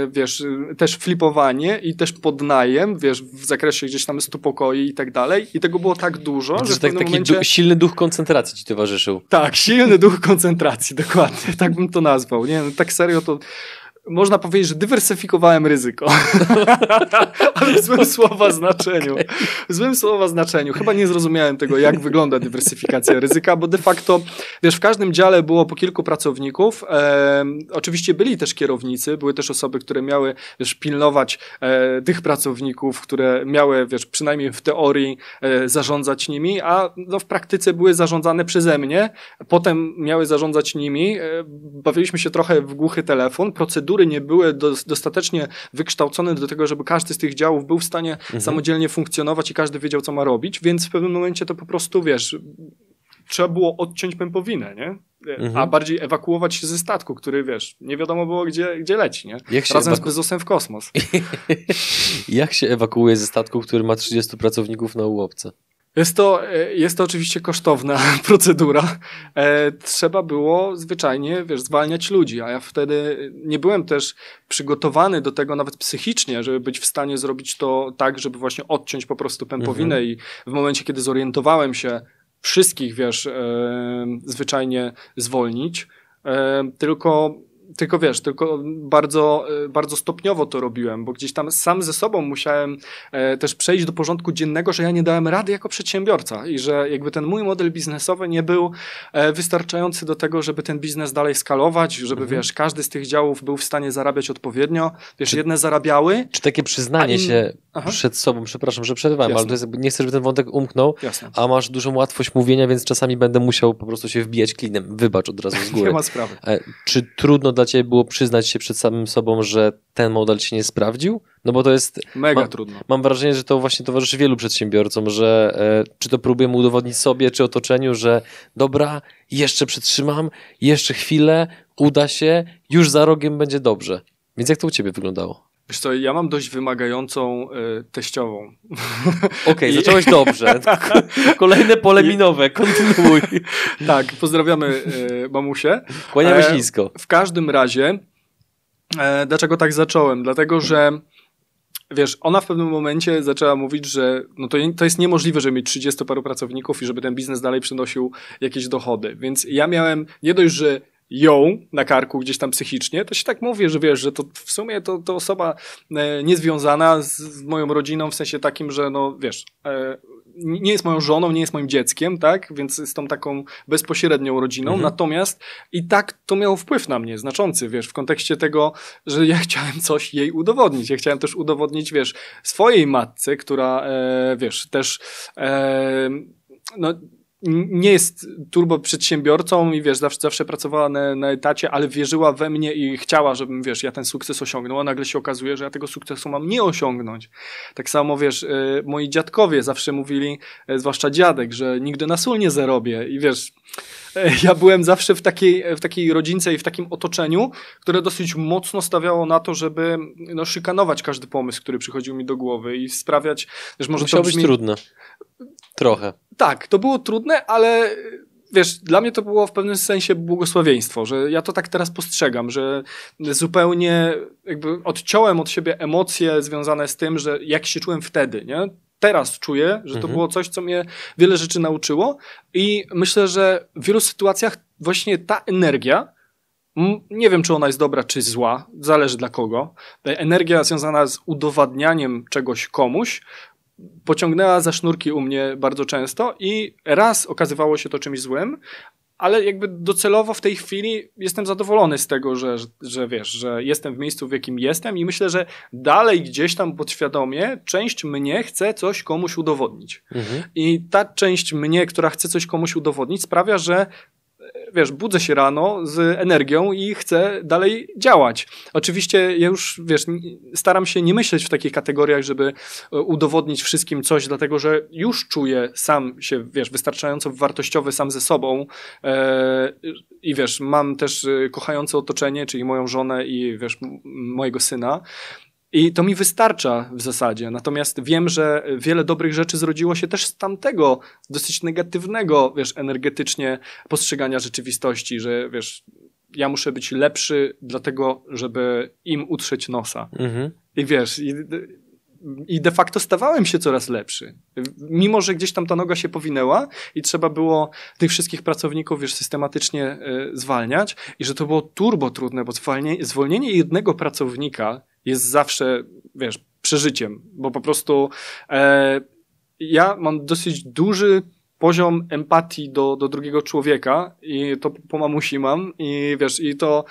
wiesz, też flipowanie, i też podnajem, wiesz, w zakresie gdzieś tam stu pokoi i tak dalej. I tego było tak dużo, Widzisz, że tak, taki momencie... du silny duch koncentracji ci towarzyszył. Tak, silny duch koncentracji, dokładnie, tak bym to nazwał. Nie, tak serio to można powiedzieć, że dywersyfikowałem ryzyko. Ale w złym słowa znaczeniu. W złym słowa znaczeniu. Chyba nie zrozumiałem tego, jak wygląda dywersyfikacja ryzyka, bo de facto, wiesz, w każdym dziale było po kilku pracowników. E, oczywiście byli też kierownicy, były też osoby, które miały, wiesz, pilnować e, tych pracowników, które miały, wiesz, przynajmniej w teorii e, zarządzać nimi, a no, w praktyce były zarządzane przeze mnie. Potem miały zarządzać nimi. E, bawiliśmy się trochę w głuchy telefon. Procedury procedury nie były dostatecznie wykształcone do tego, żeby każdy z tych działów był w stanie mhm. samodzielnie funkcjonować i każdy wiedział, co ma robić, więc w pewnym momencie to po prostu, wiesz, trzeba było odciąć pępowinę, nie? Mhm. A bardziej ewakuować się ze statku, który, wiesz, nie wiadomo było, gdzie, gdzie leci, nie? Razem ewaku... z Bezosem w kosmos. Jak się ewakuuje ze statku, który ma 30 pracowników na łopce? Jest to, e, jest to oczywiście kosztowna procedura. E, trzeba było zwyczajnie, wiesz, zwalniać ludzi, a ja wtedy nie byłem też przygotowany do tego nawet psychicznie, żeby być w stanie zrobić to tak, żeby właśnie odciąć po prostu pępowinę mhm. i w momencie, kiedy zorientowałem się, wszystkich, wiesz, e, zwyczajnie zwolnić, e, tylko tylko wiesz, tylko bardzo, e, bardzo stopniowo to robiłem, bo gdzieś tam sam ze sobą musiałem e, też przejść do porządku dziennego, że ja nie dałem rady jako przedsiębiorca i że jakby ten mój model biznesowy nie był e, wystarczający do tego, żeby ten biznes dalej skalować, żeby mhm. wiesz, każdy z tych działów był w stanie zarabiać odpowiednio. Wiesz, czy, jedne zarabiały. Czy takie przyznanie się Aha. przed sobą, przepraszam, że przerywałem, Jasne. ale to jest, nie chcę, żeby ten wątek umknął, Jasne. a masz dużą łatwość mówienia, więc czasami będę musiał po prostu się wbijać klinem. Wybacz od razu z góry. nie ma sprawy. Czy trudno dla ciebie było przyznać się przed samym sobą, że ten model się nie sprawdził? No bo to jest... Mega ma, trudno. Mam wrażenie, że to właśnie towarzyszy wielu przedsiębiorcom, że e, czy to próbujemy udowodnić sobie, czy otoczeniu, że dobra, jeszcze przetrzymam, jeszcze chwilę, uda się, już za rogiem będzie dobrze. Więc jak to u ciebie wyglądało? Wiesz co, ja mam dość wymagającą y, teściową. Okej, okay, I... zacząłeś dobrze. Kolejne pole minowe, kontynuuj. tak, pozdrawiamy y, mamusię. Kłaniamy się nisko. W każdym razie, e, dlaczego tak zacząłem? Dlatego, że wiesz, ona w pewnym momencie zaczęła mówić, że no to, to jest niemożliwe, żeby mieć 30 paru pracowników i żeby ten biznes dalej przynosił jakieś dochody. Więc ja miałem nie dość, że ją na karku gdzieś tam psychicznie, to się tak mówi, że wiesz, że to w sumie to, to osoba e, niezwiązana z, z moją rodziną w sensie takim, że no wiesz, e, nie jest moją żoną, nie jest moim dzieckiem, tak? Więc z tą taką bezpośrednią rodziną. Mhm. Natomiast i tak to miało wpływ na mnie, znaczący, wiesz, w kontekście tego, że ja chciałem coś jej udowodnić. Ja chciałem też udowodnić, wiesz, swojej matce, która, e, wiesz, też e, no, nie jest turbo przedsiębiorcą i wiesz, zawsze, zawsze pracowała na, na etacie, ale wierzyła we mnie i chciała, żebym, wiesz, ja ten sukces osiągnął, a nagle się okazuje, że ja tego sukcesu mam nie osiągnąć. Tak samo, wiesz, y, moi dziadkowie zawsze mówili, y, zwłaszcza dziadek, że nigdy na sól nie zarobię i wiesz, y, ja byłem zawsze w takiej, w takiej rodzince i w takim otoczeniu, które dosyć mocno stawiało na to, żeby no, szykanować każdy pomysł, który przychodził mi do głowy i sprawiać, że może Musiało to brzmi... być trudne. Trochę. Tak, to było trudne, ale wiesz, dla mnie to było w pewnym sensie błogosławieństwo, że ja to tak teraz postrzegam, że zupełnie jakby odciąłem od siebie emocje związane z tym, że jak się czułem wtedy, nie? Teraz czuję, że to mhm. było coś, co mnie wiele rzeczy nauczyło i myślę, że w wielu sytuacjach właśnie ta energia, nie wiem, czy ona jest dobra, czy zła, zależy dla kogo. Energia związana z udowadnianiem czegoś komuś pociągnęła za sznurki u mnie bardzo często i raz okazywało się to czymś złym, ale jakby docelowo w tej chwili jestem zadowolony z tego, że, że, że, wiesz, że jestem w miejscu, w jakim jestem i myślę, że dalej gdzieś tam podświadomie część mnie chce coś komuś udowodnić. Mhm. I ta część mnie, która chce coś komuś udowodnić, sprawia, że wiesz, budzę się rano z energią i chcę dalej działać. Oczywiście ja już, wiesz, staram się nie myśleć w takich kategoriach, żeby e, udowodnić wszystkim coś, dlatego że już czuję sam się, wiesz, wystarczająco wartościowy sam ze sobą e, i wiesz, mam też e, kochające otoczenie, czyli moją żonę i wiesz, mojego syna. I to mi wystarcza w zasadzie. Natomiast wiem, że wiele dobrych rzeczy zrodziło się też z tamtego dosyć negatywnego, wiesz, energetycznie postrzegania rzeczywistości, że wiesz, ja muszę być lepszy dlatego, żeby im utrzeć nosa. Mhm. I wiesz, i, i de facto stawałem się coraz lepszy. Mimo, że gdzieś tam ta noga się powinęła i trzeba było tych wszystkich pracowników wiesz, systematycznie y, zwalniać i że to było turbo trudne, bo zwolnienie, zwolnienie jednego pracownika jest zawsze, wiesz, przeżyciem, bo po prostu e, ja mam dosyć duży poziom empatii do, do drugiego człowieka i to po mamusi mam i wiesz, i to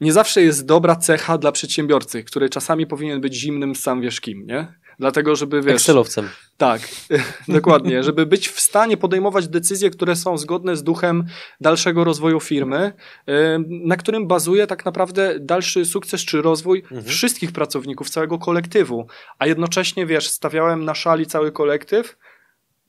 nie zawsze jest dobra cecha dla przedsiębiorcy, który czasami powinien być zimnym sam wiesz kim, nie? Dlatego, żeby wiesz. Excelowcem. Tak, dokładnie. Żeby być w stanie podejmować decyzje, które są zgodne z duchem dalszego rozwoju firmy, na którym bazuje tak naprawdę dalszy sukces czy rozwój mhm. wszystkich pracowników, całego kolektywu. A jednocześnie, wiesz, stawiałem na szali cały kolektyw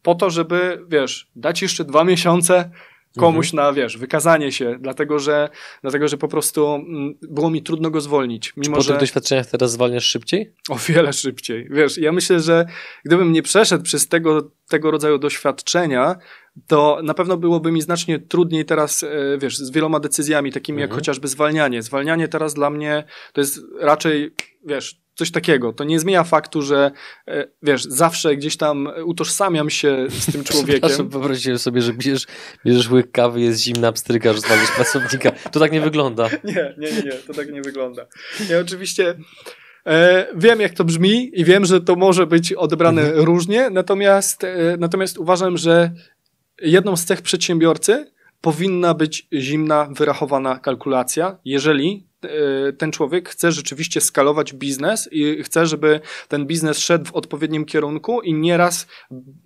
po to, żeby, wiesz, dać jeszcze dwa miesiące komuś mhm. na, wiesz, wykazanie się, dlatego że, dlatego, że po prostu mm, było mi trudno go zwolnić. Mimo, Czy po że... tych doświadczeniach teraz zwalniasz szybciej? O wiele szybciej. Wiesz, ja myślę, że gdybym nie przeszedł przez tego, tego rodzaju doświadczenia, to na pewno byłoby mi znacznie trudniej teraz, e, wiesz, z wieloma decyzjami, takimi mhm. jak chociażby zwalnianie. Zwalnianie teraz dla mnie to jest raczej, wiesz, coś takiego. To nie zmienia faktu, że e, wiesz, zawsze gdzieś tam utożsamiam się z tym człowiekiem. Wyobraźcie sobie, że bierzesz, bierzesz łyk kawy, jest zimna pstryka, zwalisz pracownika. To tak nie wygląda. Nie, nie, nie, to tak nie wygląda. Ja oczywiście e, wiem, jak to brzmi i wiem, że to może być odebrane mhm. różnie, natomiast, e, natomiast uważam, że jedną z cech przedsiębiorcy powinna być zimna, wyrachowana kalkulacja, jeżeli ten człowiek chce rzeczywiście skalować biznes i chce, żeby ten biznes szedł w odpowiednim kierunku i nieraz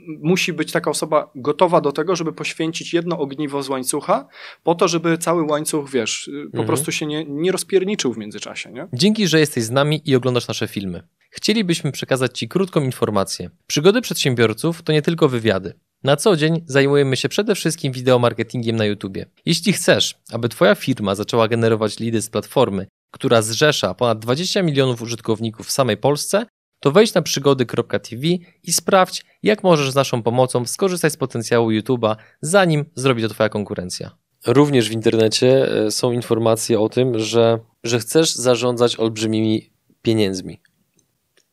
musi być taka osoba gotowa do tego, żeby poświęcić jedno ogniwo z łańcucha po to, żeby cały łańcuch, wiesz, po mhm. prostu się nie, nie rozpierniczył w międzyczasie. Nie? Dzięki, że jesteś z nami i oglądasz nasze filmy. Chcielibyśmy przekazać Ci krótką informację. Przygody przedsiębiorców to nie tylko wywiady. Na co dzień zajmujemy się przede wszystkim wideomarketingiem na YouTube. Jeśli chcesz, aby Twoja firma zaczęła generować lidy z platformy, która zrzesza ponad 20 milionów użytkowników w samej Polsce, to wejdź na przygody.tv i sprawdź, jak możesz z naszą pomocą skorzystać z potencjału YouTube'a, zanim zrobi to Twoja konkurencja. Również w internecie e, są informacje o tym, że, że chcesz zarządzać olbrzymimi pieniędzmi.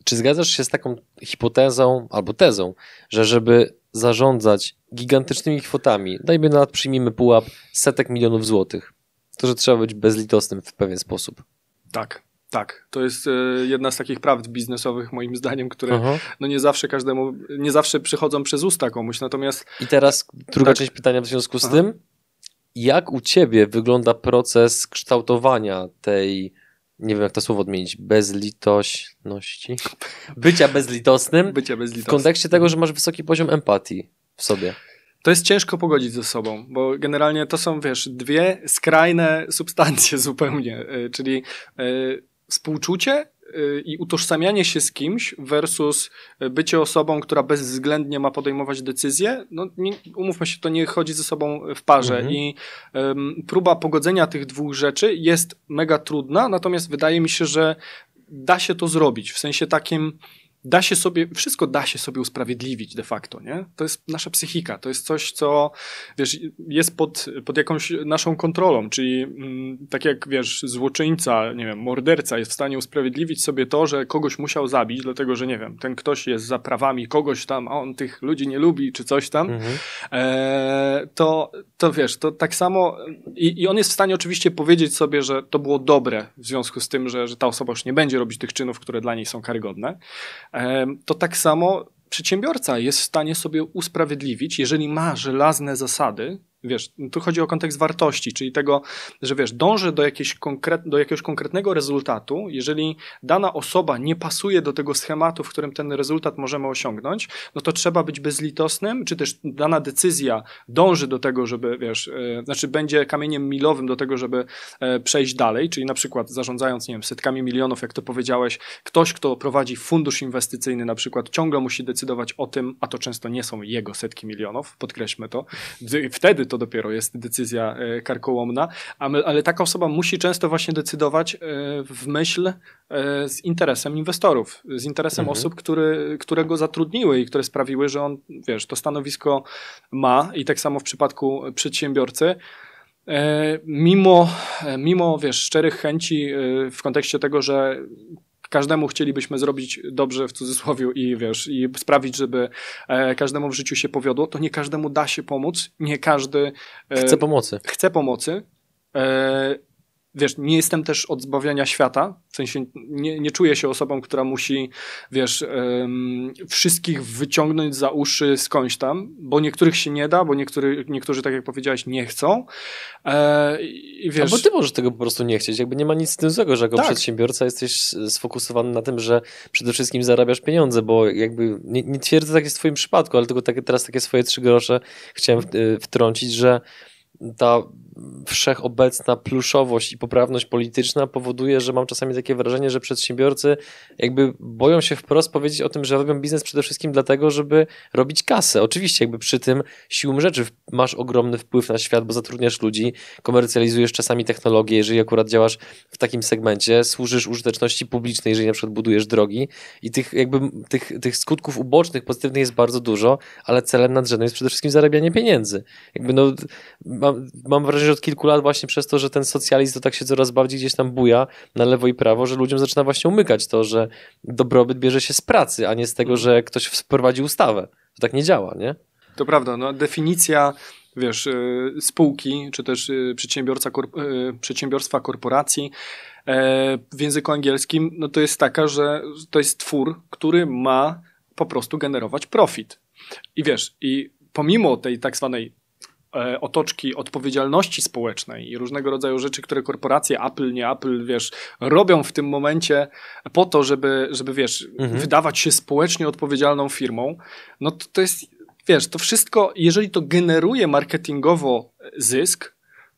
Czy zgadzasz się z taką hipotezą albo tezą, że żeby zarządzać gigantycznymi kwotami, dajmy na przyjmijmy pułap setek milionów złotych, to że trzeba być bezlitosnym w pewien sposób. Tak, tak, to jest e, jedna z takich prawd biznesowych, moim zdaniem, które Aha. no nie zawsze każdemu, nie zawsze przychodzą przez usta komuś, natomiast... I teraz druga tak. część pytania w związku z Aha. tym, jak u ciebie wygląda proces kształtowania tej nie wiem jak to słowo odmienić, bezlitośności, bycia bezlitosnym, bycia bezlitosnym. w kontekście tego, że masz wysoki poziom empatii w sobie. To jest ciężko pogodzić ze sobą, bo generalnie to są, wiesz, dwie skrajne substancje zupełnie, e, czyli e, współczucie Y, i utożsamianie się z kimś versus bycie osobą, która bezwzględnie ma podejmować decyzje, no nie, umówmy się, to nie chodzi ze sobą w parze mhm. i um, próba pogodzenia tych dwóch rzeczy jest mega trudna, natomiast wydaje mi się, że da się to zrobić, w sensie takim da się sobie, wszystko da się sobie usprawiedliwić de facto, nie? To jest nasza psychika, to jest coś, co, wiesz, jest pod, pod jakąś naszą kontrolą, czyli mm, tak jak, wiesz, złoczyńca, nie wiem, morderca jest w stanie usprawiedliwić sobie to, że kogoś musiał zabić, dlatego, że, nie wiem, ten ktoś jest za prawami kogoś tam, a on tych ludzi nie lubi, czy coś tam, mhm. e, to, to wiesz, to tak samo i, i on jest w stanie oczywiście powiedzieć sobie, że to było dobre w związku z tym, że, że ta osoba już nie będzie robić tych czynów, które dla niej są karygodne, to tak samo przedsiębiorca jest w stanie sobie usprawiedliwić, jeżeli ma żelazne zasady, Wiesz, tu chodzi o kontekst wartości, czyli tego, że wiesz, dąży do, jakiejś konkret, do jakiegoś konkretnego rezultatu. Jeżeli dana osoba nie pasuje do tego schematu, w którym ten rezultat możemy osiągnąć, no to trzeba być bezlitosnym, czy też dana decyzja dąży do tego, żeby, wiesz, e, znaczy będzie kamieniem milowym do tego, żeby e, przejść dalej, czyli na przykład zarządzając, nie wiem, setkami milionów, jak to powiedziałeś, ktoś, kto prowadzi fundusz inwestycyjny na przykład, ciągle musi decydować o tym, a to często nie są jego setki milionów, podkreślmy to, wtedy to to dopiero jest decyzja e, karkołomna, ale taka osoba musi często właśnie decydować e, w myśl e, z interesem inwestorów, z interesem mhm. osób, który, które go zatrudniły i które sprawiły, że on, wiesz, to stanowisko ma i tak samo w przypadku przedsiębiorcy, mimo, mimo wiesz, szczerych chęci w kontekście tego, że każdemu chcielibyśmy zrobić dobrze w cudzysłowie i wiesz, i sprawić, żeby e, każdemu w życiu się powiodło, to nie każdemu da się pomóc, nie każdy e, chce pomocy. Chce pomocy. E, wiesz, nie jestem też od zbawiania świata, w sensie nie, nie czuję się osobą, która musi, wiesz, um, wszystkich wyciągnąć za uszy skądś tam, bo niektórych się nie da, bo niektóry, niektórzy, tak jak powiedziałeś, nie chcą. E, i wiesz... Albo ty możesz tego po prostu nie chcieć, jakby nie ma nic z tym złego, że jako tak. przedsiębiorca jesteś sfokusowany na tym, że przede wszystkim zarabiasz pieniądze, bo jakby, nie, nie twierdzę tak jest w twoim przypadku, ale tylko takie, teraz takie swoje trzy grosze chciałem wtrącić, że ta wszechobecna pluszowość i poprawność polityczna powoduje, że mam czasami takie wrażenie, że przedsiębiorcy jakby boją się wprost powiedzieć o tym, że robią biznes przede wszystkim dlatego, żeby robić kasę. Oczywiście jakby przy tym siłą rzeczy masz ogromny wpływ na świat, bo zatrudniasz ludzi, komercjalizujesz czasami technologię, jeżeli akurat działasz w takim segmencie, służysz użyteczności publicznej, jeżeli na przykład budujesz drogi i tych jakby tych, tych skutków ubocznych, pozytywnych jest bardzo dużo, ale celem nadrzędnym jest przede wszystkim zarabianie pieniędzy. Jakby no, mam, mam wrażenie, że od kilku lat właśnie przez to, że ten socjalizm to tak się coraz bardziej gdzieś tam buja na lewo i prawo, że ludziom zaczyna właśnie umykać to, że dobrobyt bierze się z pracy, a nie z tego, że ktoś wprowadzi ustawę. To tak nie działa, nie? To prawda, no definicja wiesz, y, spółki, czy też y, przedsiębiorca, y, przedsiębiorstwa korporacji e, w języku angielskim, no to jest taka, że to jest twór, który ma po prostu generować profit. I wiesz, i pomimo tej tak zwanej otoczki odpowiedzialności społecznej i różnego rodzaju rzeczy, które korporacje Apple, nie Apple, wiesz, robią w tym momencie po to, żeby, żeby wiesz, mhm. wydawać się społecznie odpowiedzialną firmą, no to, to jest, wiesz, to wszystko, jeżeli to generuje marketingowo zysk,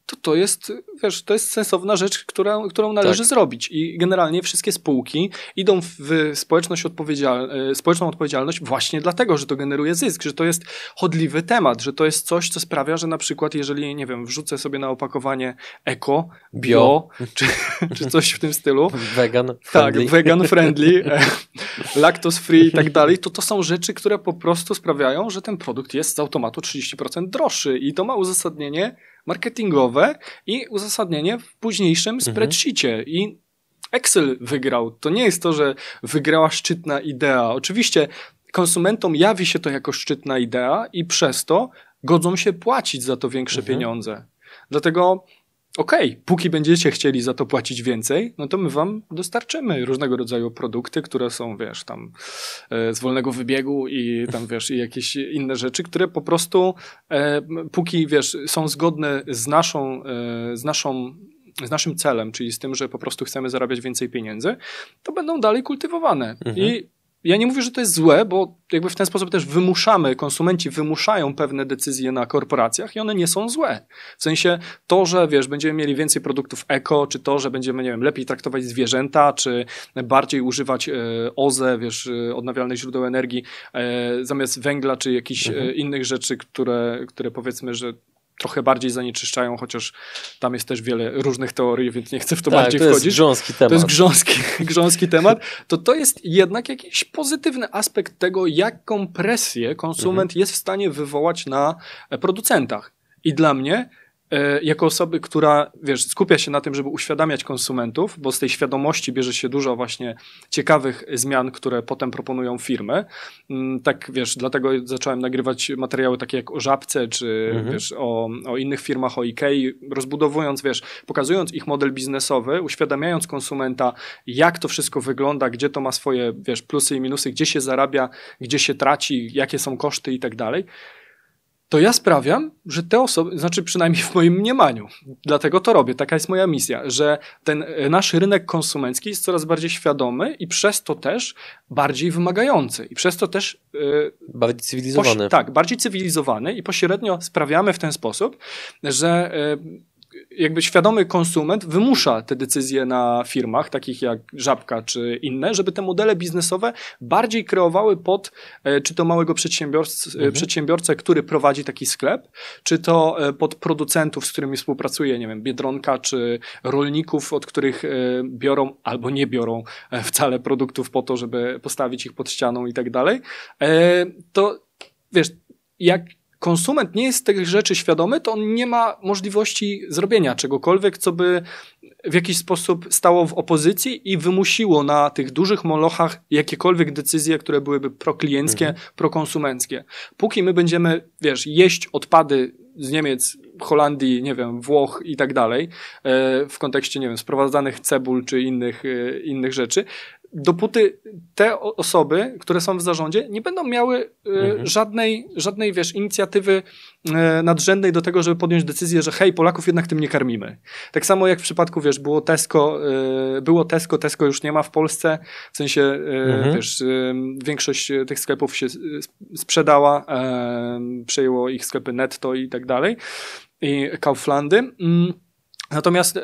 to to jest, wiesz, to jest sensowna rzecz, która, którą należy tak. zrobić. I generalnie wszystkie spółki idą w społeczność odpowiedzial e, społeczną odpowiedzialność właśnie dlatego, że to generuje zysk, że to jest chodliwy temat, że to jest coś, co sprawia, że na przykład jeżeli, nie wiem, wrzucę sobie na opakowanie eko, bio, bio czy, czy coś w tym stylu. Vegan tak, friendly. Tak, vegan friendly, e, lactose free i tak dalej, to to są rzeczy, które po prostu sprawiają, że ten produkt jest z automatu 30% droższy i to ma uzasadnienie marketingowe i uzasadnienie w późniejszym mhm. spreadsheetie. I Excel wygrał. To nie jest to, że wygrała szczytna idea. Oczywiście konsumentom jawi się to jako szczytna idea i przez to godzą się płacić za to większe mhm. pieniądze. Dlatego okej, okay, póki będziecie chcieli za to płacić więcej, no to my wam dostarczymy różnego rodzaju produkty, które są, wiesz, tam e, z wolnego wybiegu i tam, wiesz, i jakieś inne rzeczy, które po prostu e, póki, wiesz, są zgodne z naszą, e, z naszą z naszym celem, czyli z tym, że po prostu chcemy zarabiać więcej pieniędzy, to będą dalej kultywowane. Mhm. I ja nie mówię, że to jest złe, bo jakby w ten sposób też wymuszamy, konsumenci wymuszają pewne decyzje na korporacjach i one nie są złe. W sensie to, że wiesz, będziemy mieli więcej produktów eko, czy to, że będziemy, nie wiem, lepiej traktować zwierzęta, czy bardziej używać e, OZE, wiesz, e, odnawialnych źródeł energii, e, zamiast węgla, czy jakichś mhm. innych rzeczy, które, które powiedzmy, że trochę bardziej zanieczyszczają, chociaż tam jest też wiele różnych teorii, więc nie chcę w to tak, bardziej to wchodzić. To jest grząski temat. To jest grząski, grząski temat. To to jest jednak jakiś pozytywny aspekt tego, jaką presję konsument mhm. jest w stanie wywołać na producentach. I dla mnie jako osoby, która, wiesz, skupia się na tym, żeby uświadamiać konsumentów, bo z tej świadomości bierze się dużo właśnie ciekawych zmian, które potem proponują firmy. Mm, tak, wiesz, dlatego zacząłem nagrywać materiały takie jak o Żabce, czy mhm. wiesz, o, o innych firmach, o Ikei, rozbudowując, wiesz, pokazując ich model biznesowy, uświadamiając konsumenta, jak to wszystko wygląda, gdzie to ma swoje, wiesz, plusy i minusy, gdzie się zarabia, gdzie się traci, jakie są koszty i tak dalej to ja sprawiam, że te osoby, znaczy przynajmniej w moim mniemaniu, dlatego to robię, taka jest moja misja, że ten e, nasz rynek konsumencki jest coraz bardziej świadomy i przez to też bardziej wymagający i przez to też yy, bardziej cywilizowany. tak, bardziej cywilizowany i pośrednio sprawiamy w ten sposób, że yy, jakby świadomy konsument wymusza te decyzje na firmach, takich jak Żabka czy inne, żeby te modele biznesowe bardziej kreowały pod e, czy to małego przedsiębiorcę, mhm. przedsiębiorcę, który prowadzi taki sklep, czy to e, pod producentów, z którymi współpracuje, nie wiem, Biedronka, czy rolników, od których e, biorą albo nie biorą wcale produktów po to, żeby postawić ich pod ścianą i tak dalej. To wiesz, jak konsument nie jest tych rzeczy świadomy, to on nie ma możliwości zrobienia czegokolwiek, co by w jakiś sposób stało w opozycji i wymusiło na tych dużych molochach jakiekolwiek decyzje, które byłyby proklienckie, mhm. prokonsumenckie. Póki my będziemy, wiesz, jeść odpady z Niemiec, Holandii, nie wiem, Włoch i tak dalej, e, w kontekście, nie wiem, sprowadzanych cebul czy innych, e, innych rzeczy, dopóty te osoby, które są w zarządzie, nie będą miały e, mhm. żadnej, żadnej, wiesz, inicjatywy e, nadrzędnej do tego, żeby podjąć decyzję, że hej, Polaków jednak tym nie karmimy. Tak samo jak w przypadku, wiesz, było Tesco, e, było Tesco, Tesco już nie ma w Polsce, w sensie, mhm. wiesz, większość tych sklepów się sprzedała, przejęło ich sklepy netto i tak dalej. i Kauflandy. Natomiast e,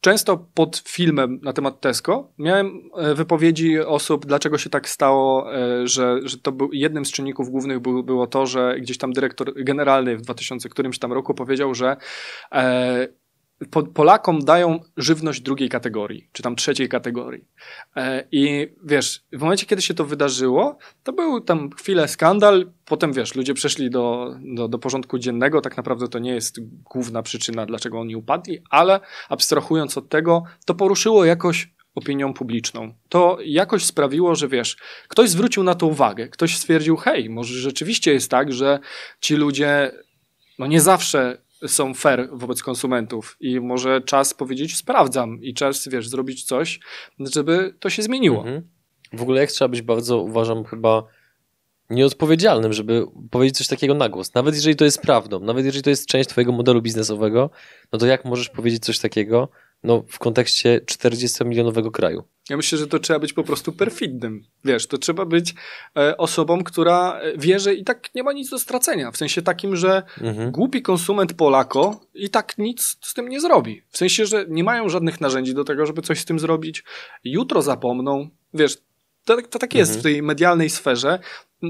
często pod filmem na temat Tesco miałem e, wypowiedzi osób, dlaczego się tak stało, e, że, że to był jednym z czynników głównych był, było to, że gdzieś tam dyrektor generalny w 2000 którymś tam roku powiedział, że e, Polakom dają żywność drugiej kategorii, czy tam trzeciej kategorii. E, I wiesz, w momencie, kiedy się to wydarzyło, to był tam chwilę skandal, potem wiesz, ludzie przeszli do, do, do porządku dziennego, tak naprawdę to nie jest główna przyczyna, dlaczego oni upadli, ale abstrahując od tego, to poruszyło jakoś opinią publiczną. To jakoś sprawiło, że wiesz, ktoś zwrócił na to uwagę, ktoś stwierdził, hej, może rzeczywiście jest tak, że ci ludzie no nie zawsze są fair wobec konsumentów i może czas powiedzieć sprawdzam i czas, wiesz, zrobić coś, żeby to się zmieniło. Mhm. W ogóle jak trzeba być bardzo, uważam, chyba nieodpowiedzialnym, żeby powiedzieć coś takiego na głos. Nawet jeżeli to jest prawdą, nawet jeżeli to jest część twojego modelu biznesowego, no to jak możesz powiedzieć coś takiego no, w kontekście 40-milionowego kraju? Ja myślę, że to trzeba być po prostu perfidnym. Wiesz, to trzeba być e, osobą, która wie, że i tak nie ma nic do stracenia. W sensie takim, że mhm. głupi konsument Polako i tak nic z tym nie zrobi. W sensie, że nie mają żadnych narzędzi do tego, żeby coś z tym zrobić. Jutro zapomną. Wiesz, to, to tak jest mhm. w tej medialnej sferze.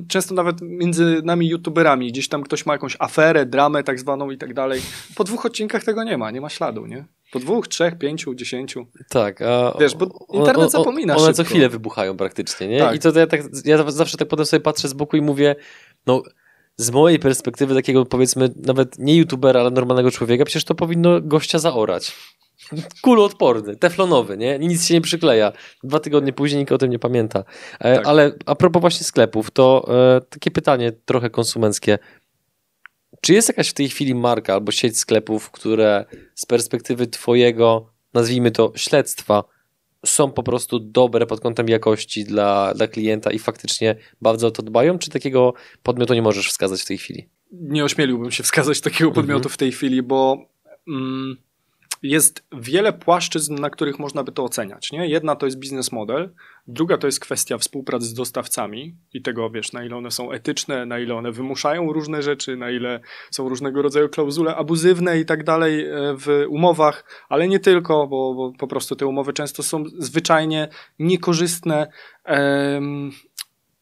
Często nawet między nami youtuberami, gdzieś tam ktoś ma jakąś aferę, dramę tak zwaną i tak dalej. Po dwóch odcinkach tego nie ma, nie ma śladu, nie? Po dwóch, trzech, pięciu, dziesięciu. Tak. A Wiesz, bo internet zapomina One szybko. co chwilę wybuchają praktycznie, nie? Tak. I to, to ja, tak, ja zawsze tak potem sobie patrzę z boku i mówię, no z mojej perspektywy takiego powiedzmy nawet nie youtubera, ale normalnego człowieka, przecież to powinno gościa zaorać. Kuloodporny, teflonowy, nie? Nic się nie przykleja. Dwa tygodnie później nikt o tym nie pamięta. E, tak. Ale a propos właśnie sklepów, to e, takie pytanie trochę konsumenckie. Czy jest jakaś w tej chwili marka albo sieć sklepów, które z perspektywy Twojego, nazwijmy to, śledztwa, są po prostu dobre pod kątem jakości dla, dla klienta i faktycznie bardzo o to dbają? Czy takiego podmiotu nie możesz wskazać w tej chwili? Nie ośmieliłbym się wskazać takiego podmiotu mhm. w tej chwili, bo. Mm, jest wiele płaszczyzn, na których można by to oceniać. Nie? Jedna to jest biznes model, druga to jest kwestia współpracy z dostawcami i tego, wiesz, na ile one są etyczne, na ile one wymuszają różne rzeczy, na ile są różnego rodzaju klauzule abuzywne i tak dalej e, w umowach, ale nie tylko, bo, bo po prostu te umowy często są zwyczajnie niekorzystne.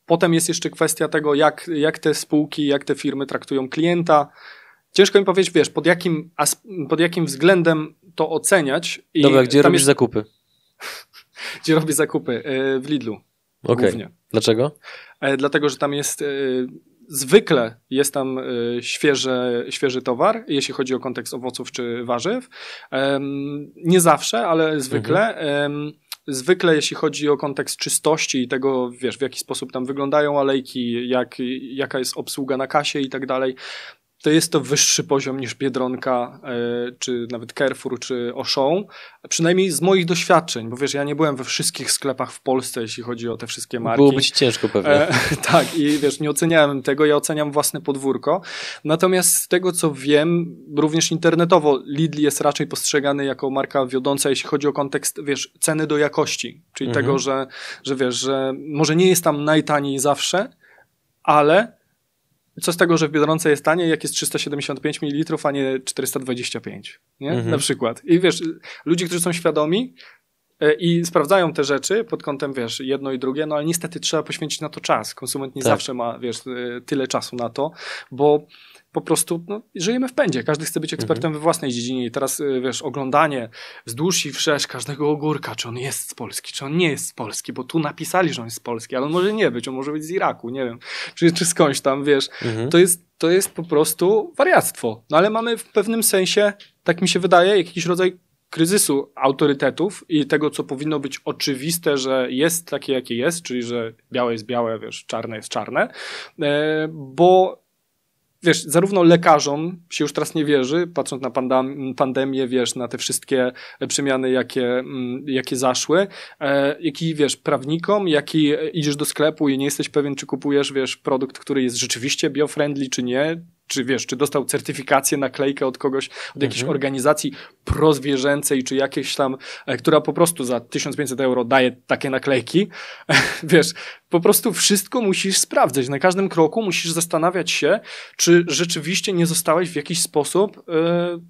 Potem jest jeszcze kwestia tego, jak, jak te spółki, jak te firmy traktują klienta. Ciężko mi powiedzieć, wiesz, pod jakim, pod jakim względem to oceniać. I Dobra, gdzie robisz jest... zakupy? gdzie robię zakupy? E, w Lidlu. Okay. Głównie. Dlaczego? E, dlatego, że tam jest e, zwykle jest tam świeży, świeży towar, jeśli chodzi o kontekst owoców czy warzyw. Nie zawsze, ale zwykle. Mhm. Zwykle, jeśli chodzi o kontekst czystości i tego, wiesz, w jaki sposób tam wyglądają alejki, jak, jaka jest obsługa na kasie i tak dalej, to jest to wyższy poziom niż Biedronka, e, czy nawet Carrefour, czy Auchan. Przynajmniej z moich doświadczeń, bo wiesz, ja nie byłem we wszystkich sklepach w Polsce, jeśli chodzi o te wszystkie marki. Byłoby ci ciężko pewnie. E, tak, i wiesz, nie oceniałem tego, ja oceniam własne podwórko. Natomiast z tego, co wiem, również internetowo Lidl jest raczej postrzegany jako marka wiodąca, jeśli chodzi o kontekst, wiesz, ceny do jakości. Czyli mhm. tego, że, że wiesz, że może nie jest tam najtaniej zawsze, ale co z tego, że w Biedronce jest taniej, jak jest 375 ml, a nie 425, nie? Mhm. Na przykład. I wiesz, ludzie, którzy są świadomi e, i sprawdzają te rzeczy pod kątem, wiesz, jedno i drugie, no ale niestety trzeba poświęcić na to czas. Konsument nie tak. zawsze ma, wiesz, e, tyle czasu na to, bo po prostu no, żyjemy w pędzie. Każdy chce być ekspertem mhm. we własnej dziedzinie i teraz, y, wiesz, oglądanie wzdłuż i wszerz każdego ogórka, czy on jest z Polski, czy on nie jest z Polski, bo tu napisali, że on jest z Polski, ale on może nie być, on może być z Iraku, nie wiem, czy, czy skądś tam, wiesz. Mhm. To, jest, to jest po prostu wariactwo. No ale mamy w pewnym sensie, tak mi się wydaje, jakiś rodzaj kryzysu autorytetów i tego, co powinno być oczywiste, że jest takie, jakie jest, czyli że białe jest białe, wiesz, czarne jest czarne, e, bo wiesz, zarówno lekarzom się już teraz nie wierzy, patrząc na pandem pandemię, wiesz, na te wszystkie przemiany, jakie, mm, jakie zaszły, e, jak i, wiesz, prawnikom, jak i idziesz do sklepu i nie jesteś pewien, czy kupujesz, wiesz, produkt, który jest rzeczywiście biofriendly, czy nie, czy wiesz, czy dostał certyfikację, naklejkę od kogoś, od jakiejś mhm. organizacji prozwierzęcej, czy jakiejś tam, e, która po prostu za 1500 euro daje takie naklejki. wiesz, po prostu wszystko musisz sprawdzać. Na każdym kroku musisz zastanawiać się, czy rzeczywiście nie zostałeś w jakiś sposób, e,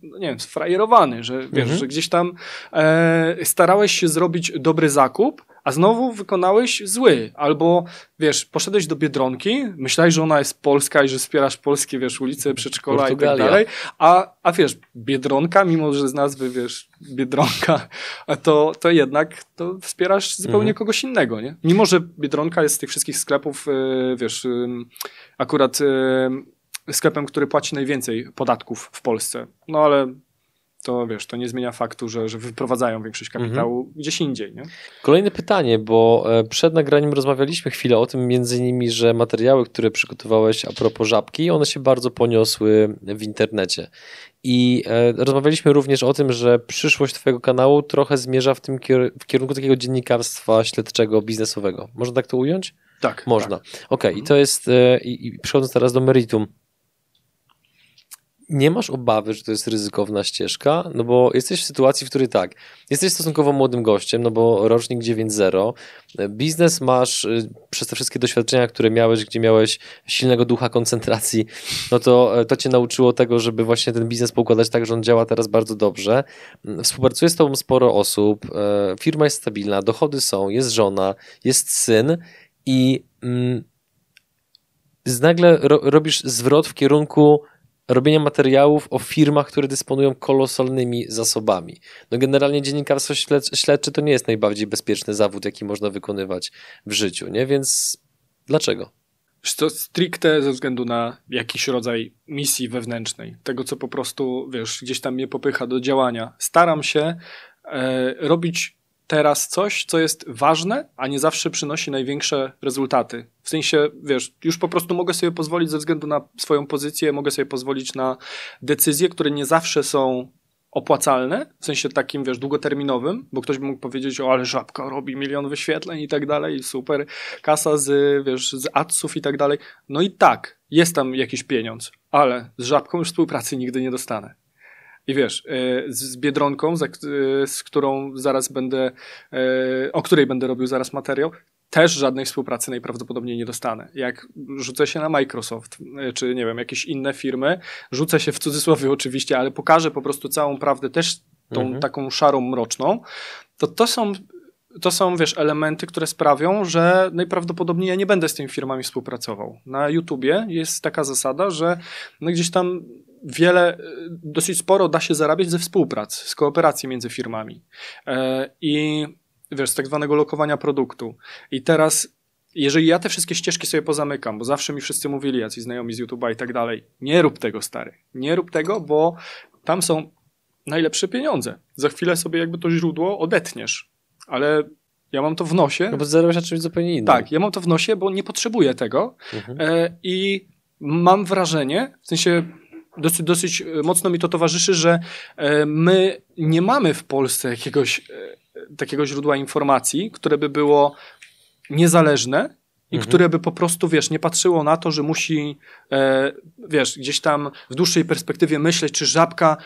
no nie wiem, sfrajerowany, że wiesz, mhm. że gdzieś tam e, starałeś się zrobić dobry zakup, a znowu wykonałeś zły. Albo, wiesz, poszedłeś do Biedronki, myślałeś, że ona jest polska i że wspierasz polskie, wiesz, ulice, przedszkola i tak dalej, a, a wiesz, Biedronka, mimo że z nazwy, wiesz, Biedronka, to, to jednak to wspierasz zupełnie mhm. kogoś innego, nie? Mimo, że Biedronka jest z tych wszystkich sklepów, e, wiesz, akurat sklepem, który płaci najwięcej podatków w Polsce. No ale to wiesz, to nie zmienia faktu, że, że wyprowadzają większość kapitału mhm. gdzieś indziej. Nie? Kolejne pytanie, bo e, przed nagraniem rozmawialiśmy chwilę o tym, między innymi, że materiały, które przygotowałeś a propos żabki, one się bardzo poniosły w internecie. I e, rozmawialiśmy również o tym, że przyszłość Twojego kanału trochę zmierza w tym w kierunku takiego dziennikarstwa śledczego, biznesowego. Można tak to ująć? Tak. Można. Tak. Okej, okay, mhm. i to jest, e, i, i przechodząc teraz do meritum, nie masz obawy, że to jest ryzykowna ścieżka, no bo jesteś w sytuacji, w której tak, jesteś stosunkowo młodym gościem, no bo rocznik 9.0, biznes masz y, przez te wszystkie doświadczenia, które miałeś, gdzie miałeś silnego ducha koncentracji, no to e, to cię nauczyło tego, żeby właśnie ten biznes poukładać tak, że on działa teraz bardzo dobrze. Współpracuje z tobą sporo osób, e, firma jest stabilna, dochody są, jest żona, jest syn i mm, nagle ro, robisz zwrot w kierunku robienia materiałów o firmach, które dysponują kolosalnymi zasobami. No generalnie dziennikarstwo śledcze to nie jest najbardziej bezpieczny zawód, jaki można wykonywać w życiu, nie? Więc dlaczego? To stricte ze względu na jakiś rodzaj misji wewnętrznej, tego co po prostu, wiesz, gdzieś tam mnie popycha do działania. Staram się e, robić teraz coś, co jest ważne, a nie zawsze przynosi największe rezultaty. W sensie, wiesz, już po prostu mogę sobie pozwolić ze względu na swoją pozycję, mogę sobie pozwolić na decyzje, które nie zawsze są opłacalne, w sensie takim, wiesz, długoterminowym, bo ktoś by mógł powiedzieć, o, ale żabka robi milion wyświetleń i tak dalej, super kasa z, wiesz, z adsów i tak dalej. No i tak, jest tam jakiś pieniądz, ale z żabką już współpracy nigdy nie dostanę. I wiesz, e, z Biedronką, e, z którą zaraz będę, e, o której będę robił zaraz materiał, też żadnej współpracy najprawdopodobniej nie dostanę. Jak rzucę się na Microsoft, czy nie wiem, jakieś inne firmy, rzucę się w cudzysłowie oczywiście, ale pokażę po prostu całą prawdę, też tą mhm. taką szarą, mroczną, to to są to są, wiesz, elementy, które sprawią, że najprawdopodobniej ja nie będę z tymi firmami współpracował. Na YouTubie jest taka zasada, że no gdzieś tam wiele, dosyć sporo da się zarabiać ze współprac, z kooperacji między firmami. E, I wiesz, z tak zwanego lokowania produktu. I teraz, jeżeli ja te wszystkie ścieżki sobie pozamykam, bo zawsze mi wszyscy mówili, jacyś znajomi z YouTube'a i tak dalej, nie rób tego, stary. Nie rób tego, bo tam są najlepsze pieniądze. Za chwilę sobie jakby to źródło odetniesz. Ale ja mam to w nosie. No bo zarabiasz na czymś zupełnie innym. Tak, ja mam to w nosie, bo nie potrzebuję tego. Mhm. E, I mam wrażenie, w sensie dosyć, dosyć e, mocno mi to towarzyszy, że e, my nie mamy w Polsce jakiegoś e, takiego źródła informacji, które by było niezależne i mhm. które by po prostu, wiesz, nie patrzyło na to, że musi, e, wiesz, gdzieś tam w dłuższej perspektywie myśleć, czy żabka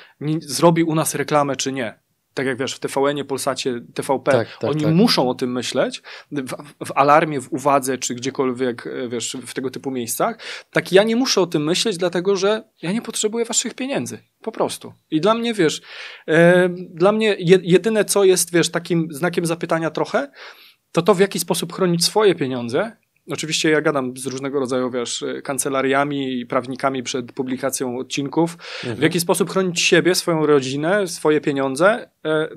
zrobi u nas reklamę, czy nie tak jak wiesz, w TVN-ie, Polsacie, TVP, tak, tak, oni tak. muszą o tym myśleć, w, w, alarmie, w uwadze, czy gdziekolwiek, e, wiesz, w tego typu miejscach. Tak ja nie muszę o tym myśleć, dlatego że ja nie potrzebuję waszych pieniędzy. Po prostu. I dla mnie, wiesz, e, dla mnie jedyne, co jest, wiesz, takim znakiem zapytania trochę, to to, w jaki sposób chronić swoje pieniądze Oczywiście ja gadam z różnego rodzaju, wiesz, kancelariami i prawnikami przed publikacją odcinków, mhm. w jaki sposób chronić siebie, swoją rodzinę, swoje pieniądze, e,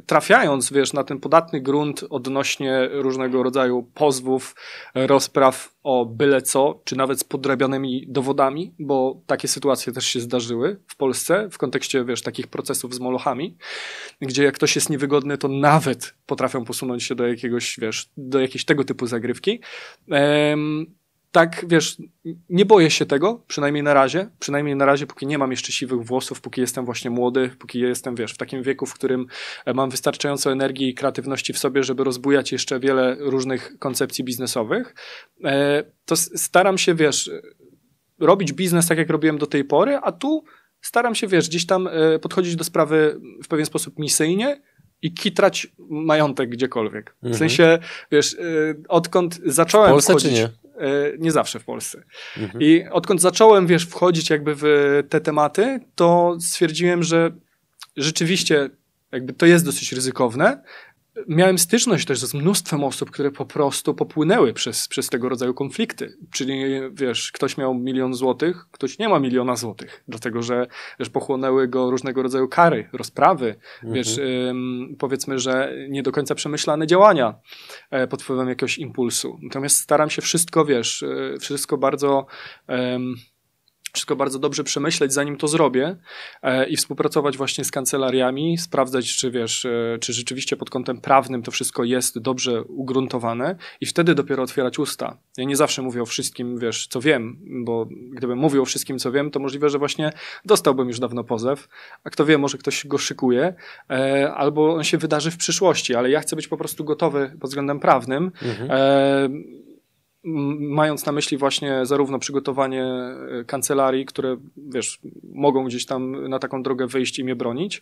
trafiając, wiesz, na ten podatny grunt odnośnie różnego rodzaju pozwów, rozpraw o byle co, czy nawet z podrabianymi dowodami, bo takie sytuacje też się zdarzyły w Polsce w kontekście, wiesz, takich procesów z molochami, gdzie jak ktoś jest niewygodny, to nawet potrafią posunąć się do jakiegoś, wiesz, do jakiejś tego typu zagrywki. Tak, wiesz, nie boję się tego, przynajmniej na razie, przynajmniej na razie, póki nie mam jeszcze siwych włosów, póki jestem właśnie młody, póki jestem, wiesz, w takim wieku, w którym e, mam wystarczająco energii i kreatywności w sobie, żeby rozbujać jeszcze wiele różnych koncepcji biznesowych, e, to staram się, wiesz, robić biznes tak, jak robiłem do tej pory, a tu staram się, wiesz, gdzieś tam e, podchodzić do sprawy w pewien sposób misyjnie i kitrać majątek gdziekolwiek. W mhm. sensie, wiesz, odkąd zacząłem w Polsce wchodzić... czy nie? E, nie zawsze w Polsce. Mhm. I odkąd zacząłem, wiesz, wchodzić jakby w te tematy, to stwierdziłem, że rzeczywiście jakby to jest dosyć ryzykowne, miałem styczność też z mnóstwem osób, które po prostu popłynęły przez, przez tego rodzaju konflikty. Czyli, wiesz, ktoś miał milion złotych, ktoś nie ma miliona złotych, dlatego że, wiesz, pochłonęły go różnego rodzaju kary, rozprawy, mhm. wiesz, ym, powiedzmy, że nie do końca przemyślane działania e, pod wpływem jakiegoś impulsu. Natomiast staram się wszystko, wiesz, e, wszystko bardzo... Ym, wszystko bardzo dobrze przemyśleć, zanim to zrobię e, i współpracować właśnie z kancelariami, sprawdzać, czy wiesz, e, czy rzeczywiście pod kątem prawnym to wszystko jest dobrze ugruntowane i wtedy dopiero otwierać usta. Ja nie zawsze mówię o wszystkim, wiesz, co wiem, bo gdybym mówił o wszystkim, co wiem, to możliwe, że właśnie dostałbym już dawno pozew, a kto wie, może ktoś go szykuje, e, albo on się wydarzy w przyszłości, ale ja chcę być po prostu gotowy pod względem prawnym. Mhm mając na myśli właśnie zarówno przygotowanie e, kancelarii, które wiesz, mogą gdzieś tam na taką drogę wyjść i mnie bronić.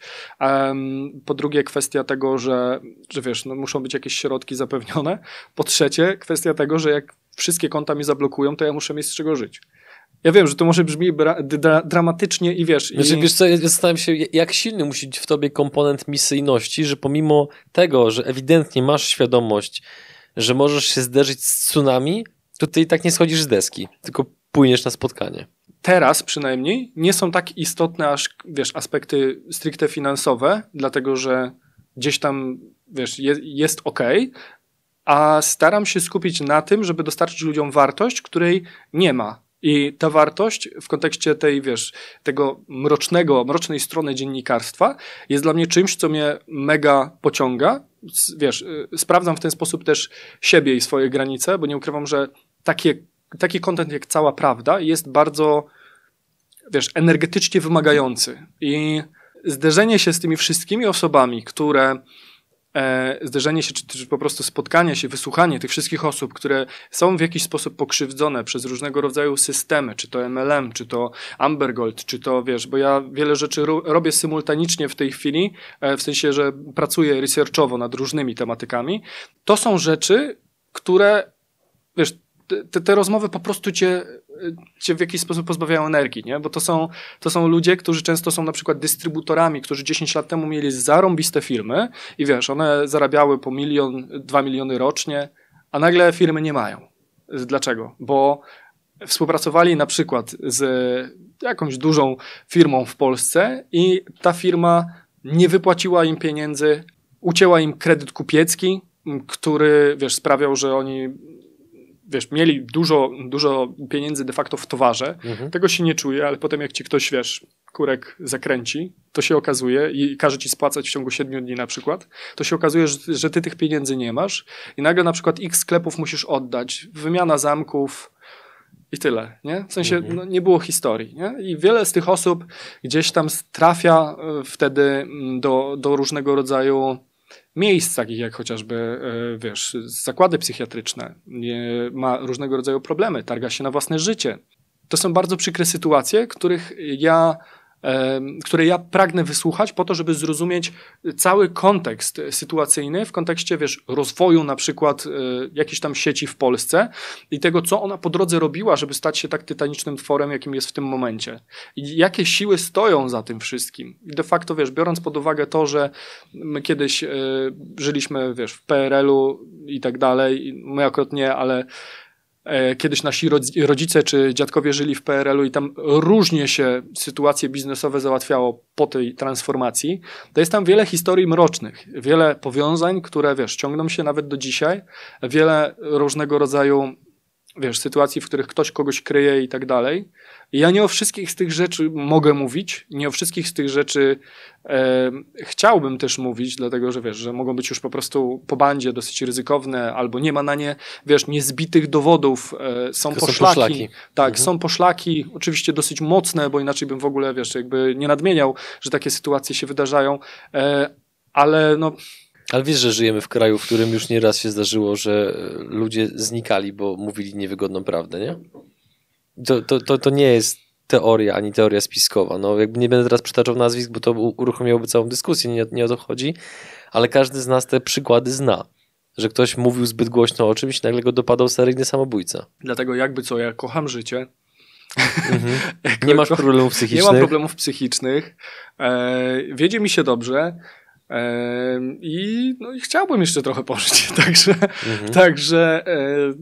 Po drugie, kwestia tego, że, że wiesz, no muszą być jakieś środki zapewnione. Po trzecie, kwestia tego, że jak wszystkie konta mi zablokują, to ja muszę mieć z czego żyć. Ja wiem, że to może brzmi dra dramatycznie i wiesz... Znaczy, i... wiesz co, ja zastanawiam się, jak silny musi być w tobie komponent misyjności, że pomimo tego, że ewidentnie masz świadomość, że możesz się zderzyć z tsunami, to ty i tak nie schodzisz z deski, tylko płyniesz na spotkanie. Teraz przynajmniej nie są tak istotne aż, wiesz, aspekty stricte finansowe, dlatego że gdzieś tam, wiesz, jest, jest ok, a staram się skupić na tym, żeby dostarczyć ludziom wartość, której nie ma. I ta wartość w kontekście tej, wiesz, tego mrocznego, mrocznej strony dziennikarstwa jest dla mnie czymś, co mnie mega pociąga. Wiesz, y, sprawdzam w ten sposób też siebie i swoje granice, bo nie ukrywam, że takie, taki kontent jak cała prawda jest bardzo, wiesz, energetycznie wymagający. I zderzenie się z tymi wszystkimi osobami, które e, zderzenie się, czy, czy, po prostu spotkanie się, wysłuchanie tych wszystkich osób, które są w jakiś sposób pokrzywdzone przez różnego rodzaju systemy, czy to MLM, czy to Ambergold, czy to, wiesz, bo ja wiele rzeczy robię symultanicznie w tej chwili, e, w sensie, że pracuję researchowo nad różnymi tematykami. To są rzeczy, które, wiesz, te, te rozmowy po prostu cię, cię w jakiś sposób pozbawiają energii, nie? Bo to są, to są ludzie, którzy często są na przykład dystrybutorami, którzy 10 lat temu mieli zarąbiste firmy i wiesz, one zarabiały po milion, dwa miliony rocznie, a nagle firmy nie mają. Dlaczego? Bo współpracowali na przykład z jakąś dużą firmą w Polsce i ta firma nie wypłaciła im pieniędzy, ucięła im kredyt kupiecki, który, wiesz, sprawiał, że oni wiesz, mieli dużo, dużo pieniędzy de facto w towarze, mhm. tego się nie czuje, ale potem jak ci ktoś, wiesz, kurek zakręci, to się okazuje i każe ci spłacać w ciągu 7 dni na przykład, to się okazuje, że, że ty tych pieniędzy nie masz i nagle na przykład x sklepów musisz oddać, wymiana zamków, i tyle, nie? W sensie mhm. no, nie było historii, nie? I wiele z tych osób gdzieś tam trafia e, wtedy mm, do, do różnego rodzaju miejsc, takich jak chociażby, e, wiesz, zakłady psychiatryczne, ma różnego rodzaju problemy, targa się na własne życie. To są bardzo przykre sytuacje, których ja które ja pragnę wysłuchać po to, żeby zrozumieć cały kontekst sytuacyjny w kontekście, wiesz, rozwoju na przykład e, jakiejś tam sieci w Polsce i tego, co ona po drodze robiła, żeby stać się tak tytanicznym tworem, jakim jest w tym momencie. I jakie siły stoją za tym wszystkim. I de facto, wiesz, biorąc pod uwagę to, że my kiedyś e, żyliśmy, wiesz, w PRL-u i tak dalej, my akurat nie, ale kiedyś nasi rodzice czy dziadkowie żyli w PRL-u i tam różnie się sytuacje biznesowe załatwiało po tej transformacji, to jest tam wiele historii mrocznych, wiele powiązań, które wiesz, ciągną się nawet do dzisiaj, wiele różnego rodzaju wiesz, sytuacji, w których ktoś kogoś kryje i tak dalej. Ja nie o wszystkich z tych rzeczy mogę mówić, nie o wszystkich z tych rzeczy e, chciałbym też mówić, dlatego że wiesz, że mogą być już po prostu po bandzie dosyć ryzykowne, albo nie ma na nie, wiesz, niezbitych dowodów, e, są, poszlaki, są poszlaki. Tak, mhm. są poszlaki, oczywiście dosyć mocne, bo inaczej bym w ogóle, wiesz, jakby nie nadmieniał, że takie sytuacje się wydarzają, e, ale no ale wiesz, że żyjemy w kraju, w którym już nieraz się zdarzyło, że ludzie znikali, bo mówili niewygodną prawdę, nie? to, to, to, to nie jest teoria, ani teoria spiskowa. No, jakby nie będę teraz przytaczał nazwisk, bo to uruchomiłoby całą dyskusję, nie, nie o to chodzi, ale każdy z nas te przykłady zna. Że ktoś mówił zbyt głośno o czymś, nagle go dopadał seryjny samobójca. Dlatego jakby co, ja kocham życie. Mhm. nie masz problemów psychicznych. Nie mam problemów psychicznych. E, wiedzie mi się dobrze. I, no, I chciałbym jeszcze trochę pożyć. Także, mhm. także e,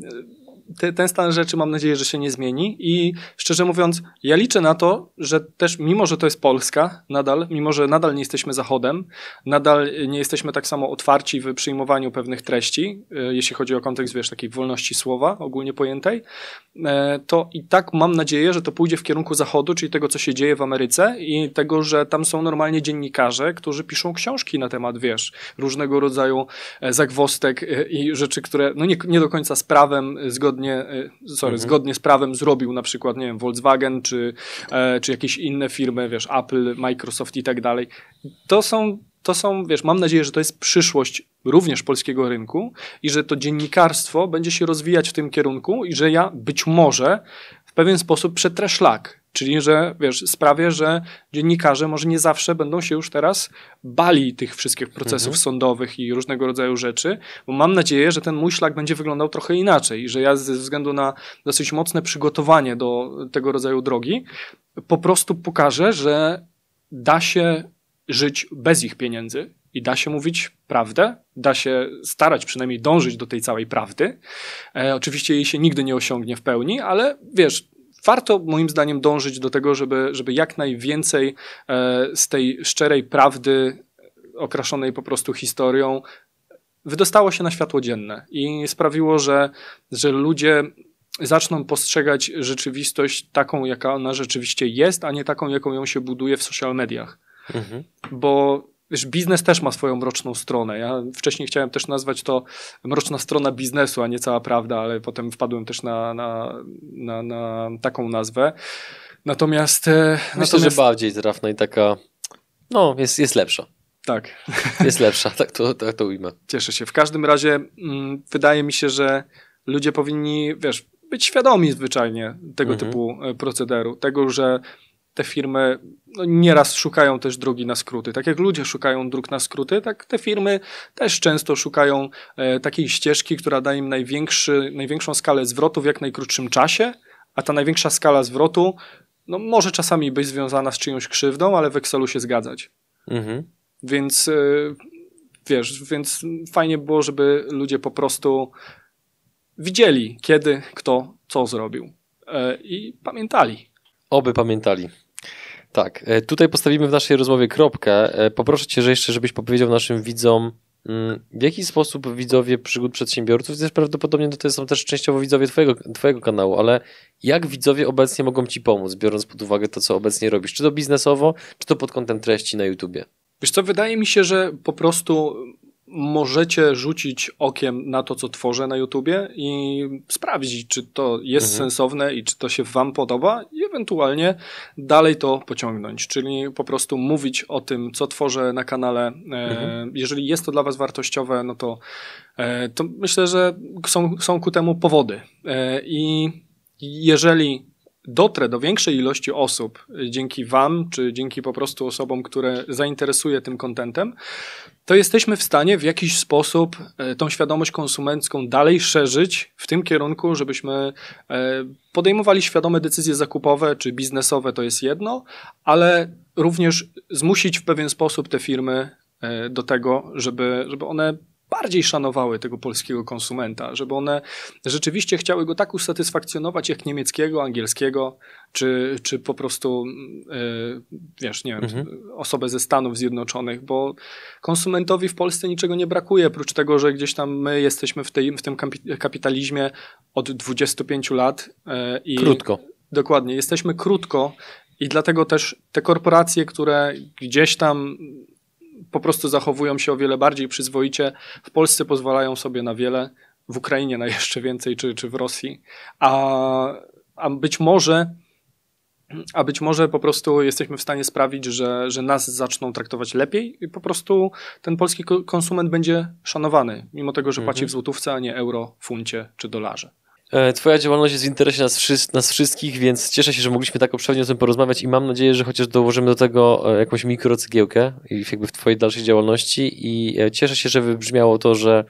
te, ten stan rzeczy mam nadzieję, że się nie zmieni. I szczerze mówiąc, ja liczę na to, że też mimo, że to jest Polska nadal, mimo, że nadal nie jesteśmy Zachodem, nadal nie jesteśmy tak samo otwarci w przyjmowaniu pewnych treści, e, jeśli chodzi o kontekst, wiesz, takiej wolności słowa ogólnie pojętej, e, to i tak mam nadzieję, że to pójdzie w kierunku Zachodu, czyli tego, co się dzieje w Ameryce i tego, że tam są normalnie dziennikarze, którzy piszą książki na temat, wiesz, różnego rodzaju e, zagwostek i rzeczy, które no nie, nie do końca z prawem zgodnie zgodnie, y, sorry, mhm. zgodnie z prawem zrobił na przykład, nie wiem, Volkswagen czy, e, czy jakieś inne firmy, wiesz, Apple, Microsoft i tak dalej. To są, to są, wiesz, mam nadzieję, że to jest przyszłość również polskiego rynku i że to dziennikarstwo będzie się rozwijać w tym kierunku i że ja być może pewien sposób przetrę szlak Czyli, że wiesz, sprawię, że dziennikarze może nie zawsze będą się już teraz bali tych wszystkich procesów mhm. sądowych i różnego rodzaju rzeczy, bo mam nadzieję, że ten mój szlak będzie wyglądał trochę inaczej i że ja ze względu na dosyć mocne przygotowanie do tego rodzaju drogi po prostu pokażę, że da się żyć bez ich pieniędzy i da się mówić prawdę, da się starać przynajmniej dążyć do tej całej prawdy. E, oczywiście jej się nigdy nie osiągnie w pełni, ale wiesz, warto moim zdaniem dążyć do tego, żeby, żeby jak najwięcej e, z tej szczerej prawdy okraszonej po prostu historią wydostało się na światło dzienne i sprawiło, że, że ludzie zaczną postrzegać rzeczywistość taką, jaka ona rzeczywiście jest, a nie taką, jaką ją się buduje w social mediach. Mhm. Bo Wiesz, biznes też ma swoją mroczną stronę. Ja wcześniej chciałem też nazwać to mroczna strona biznesu, a nie cała prawda, ale potem wpadłem też na, na, na, na taką nazwę. Natomiast. E, Myślę, natomiast... że bardziej trafna i taka. No, jest, jest lepsza. Tak. Jest lepsza, tak to, tak to ujmę. Cieszę się. W każdym razie mm, wydaje mi się, że ludzie powinni, wiesz, być świadomi zwyczajnie tego mhm. typu e, procederu. Tego, że te firmy no, nieraz szukają też drogi na skróty. Tak jak ludzie szukają dróg na skróty, tak te firmy też często szukają e, takiej ścieżki, która daje im największy, największą skalę zwrotu w jak najkrótszym czasie, a ta największa skala zwrotu no, może czasami być związana z czyjąś krzywdą, ale w Excelu się zgadzać. Mhm. Więc e, wiesz, więc fajnie było, żeby ludzie po prostu widzieli, kiedy, kto, co zrobił e, i pamiętali. Oby pamiętali. Tak, e, tutaj postawimy w naszej rozmowie kropkę. E, poproszę Cię że jeszcze, żebyś powiedział naszym widzom, mm, w jaki sposób widzowie przygód przedsiębiorców, też prawdopodobnie to są też częściowo widzowie twojego, twojego kanału, ale jak widzowie obecnie mogą Ci pomóc, biorąc pod uwagę to, co obecnie robisz? Czy to biznesowo, czy to pod kątem treści na YouTubie? Wiesz co, wydaje mi się, że po prostu możecie rzucić okiem na to, co tworzę na YouTubie i sprawdzić, czy to jest mhm. sensowne i czy to się Wam podoba, i ewentualnie dalej to pociągnąć, czyli po prostu mówić o tym, co tworzę na kanale. E, mhm. Jeżeli jest to dla Was wartościowe, no to, e, to myślę, że są, są ku temu powody. E, I jeżeli dotrę do większej ilości osób dzięki Wam, czy dzięki po prostu osobom, które zainteresuje tym kontentem, to jesteśmy w stanie w jakiś sposób e, tą świadomość konsumencką dalej szerzyć w tym kierunku, żebyśmy e, podejmowali świadome decyzje zakupowe czy biznesowe, to jest jedno, ale również zmusić w pewien sposób te firmy e, do tego, żeby, żeby one bardziej szanowały tego polskiego konsumenta, żeby one rzeczywiście chciały go tak usatysfakcjonować jak niemieckiego, angielskiego, czy, czy po prostu, yy, wiesz, nie wiem, mhm. osobę ze Stanów Zjednoczonych, bo konsumentowi w Polsce niczego nie brakuje, oprócz tego, że gdzieś tam my jesteśmy w, tej, w tym kapitalizmie od 25 lat. Yy, i krótko. Dokładnie, jesteśmy krótko i dlatego też te korporacje, które gdzieś tam po prostu zachowują się o wiele bardziej przyzwoicie. W Polsce pozwalają sobie na wiele, w Ukrainie na jeszcze więcej, czy, czy w Rosji. A, a być może. A być może po prostu jesteśmy w stanie sprawić, że, że nas zaczną traktować lepiej i po prostu ten polski konsument będzie szanowany, mimo tego, że płaci w mhm. złotówce, a nie euro, funcie czy dolarze. E, twoja działalność jest w interesie nas, wszy nas, wszystkich, więc cieszę się, że mogliśmy tak obszernie o tym porozmawiać i mam nadzieję, że chociaż dołożymy do tego e, jakąś mikrocegiełkę jakby w twojej dalszej działalności i e, cieszę się, że wybrzmiało to, że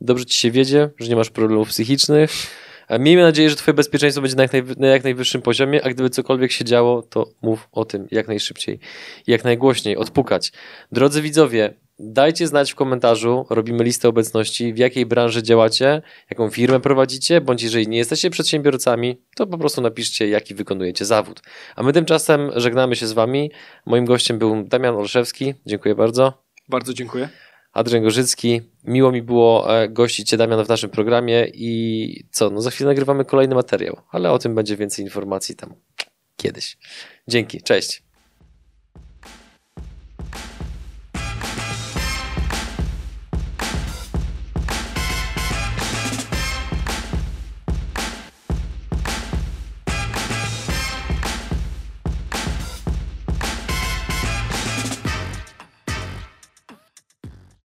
dobrze ci się wiedzie, że nie masz problemów psychicznych. Miejmy nadzieję, że twoje bezpieczeństwo będzie na jak, na jak najwyższym poziomie, a gdyby cokolwiek się działo, to mów o tym jak najszybciej jak najgłośniej, odpukać. Drodzy widzowie, Dajcie znać w komentarzu, robimy listę obecności, w jakiej branży działacie, jaką firmę prowadzicie, bądź jeżeli nie jesteście przedsiębiorcami, to po prostu napiszcie, jaki wykonujecie zawód. A my tymczasem żegnamy się z Wami. Moim gościem był Damian Olszewski. Dziękuję bardzo. Bardzo dziękuję. Adrian Gorzycki. Miło mi było e, gościć Cię, Damian, w naszym programie i co, no za chwilę nagrywamy kolejny materiał, ale o tym będzie więcej informacji tam kiedyś. Dzięki, cześć.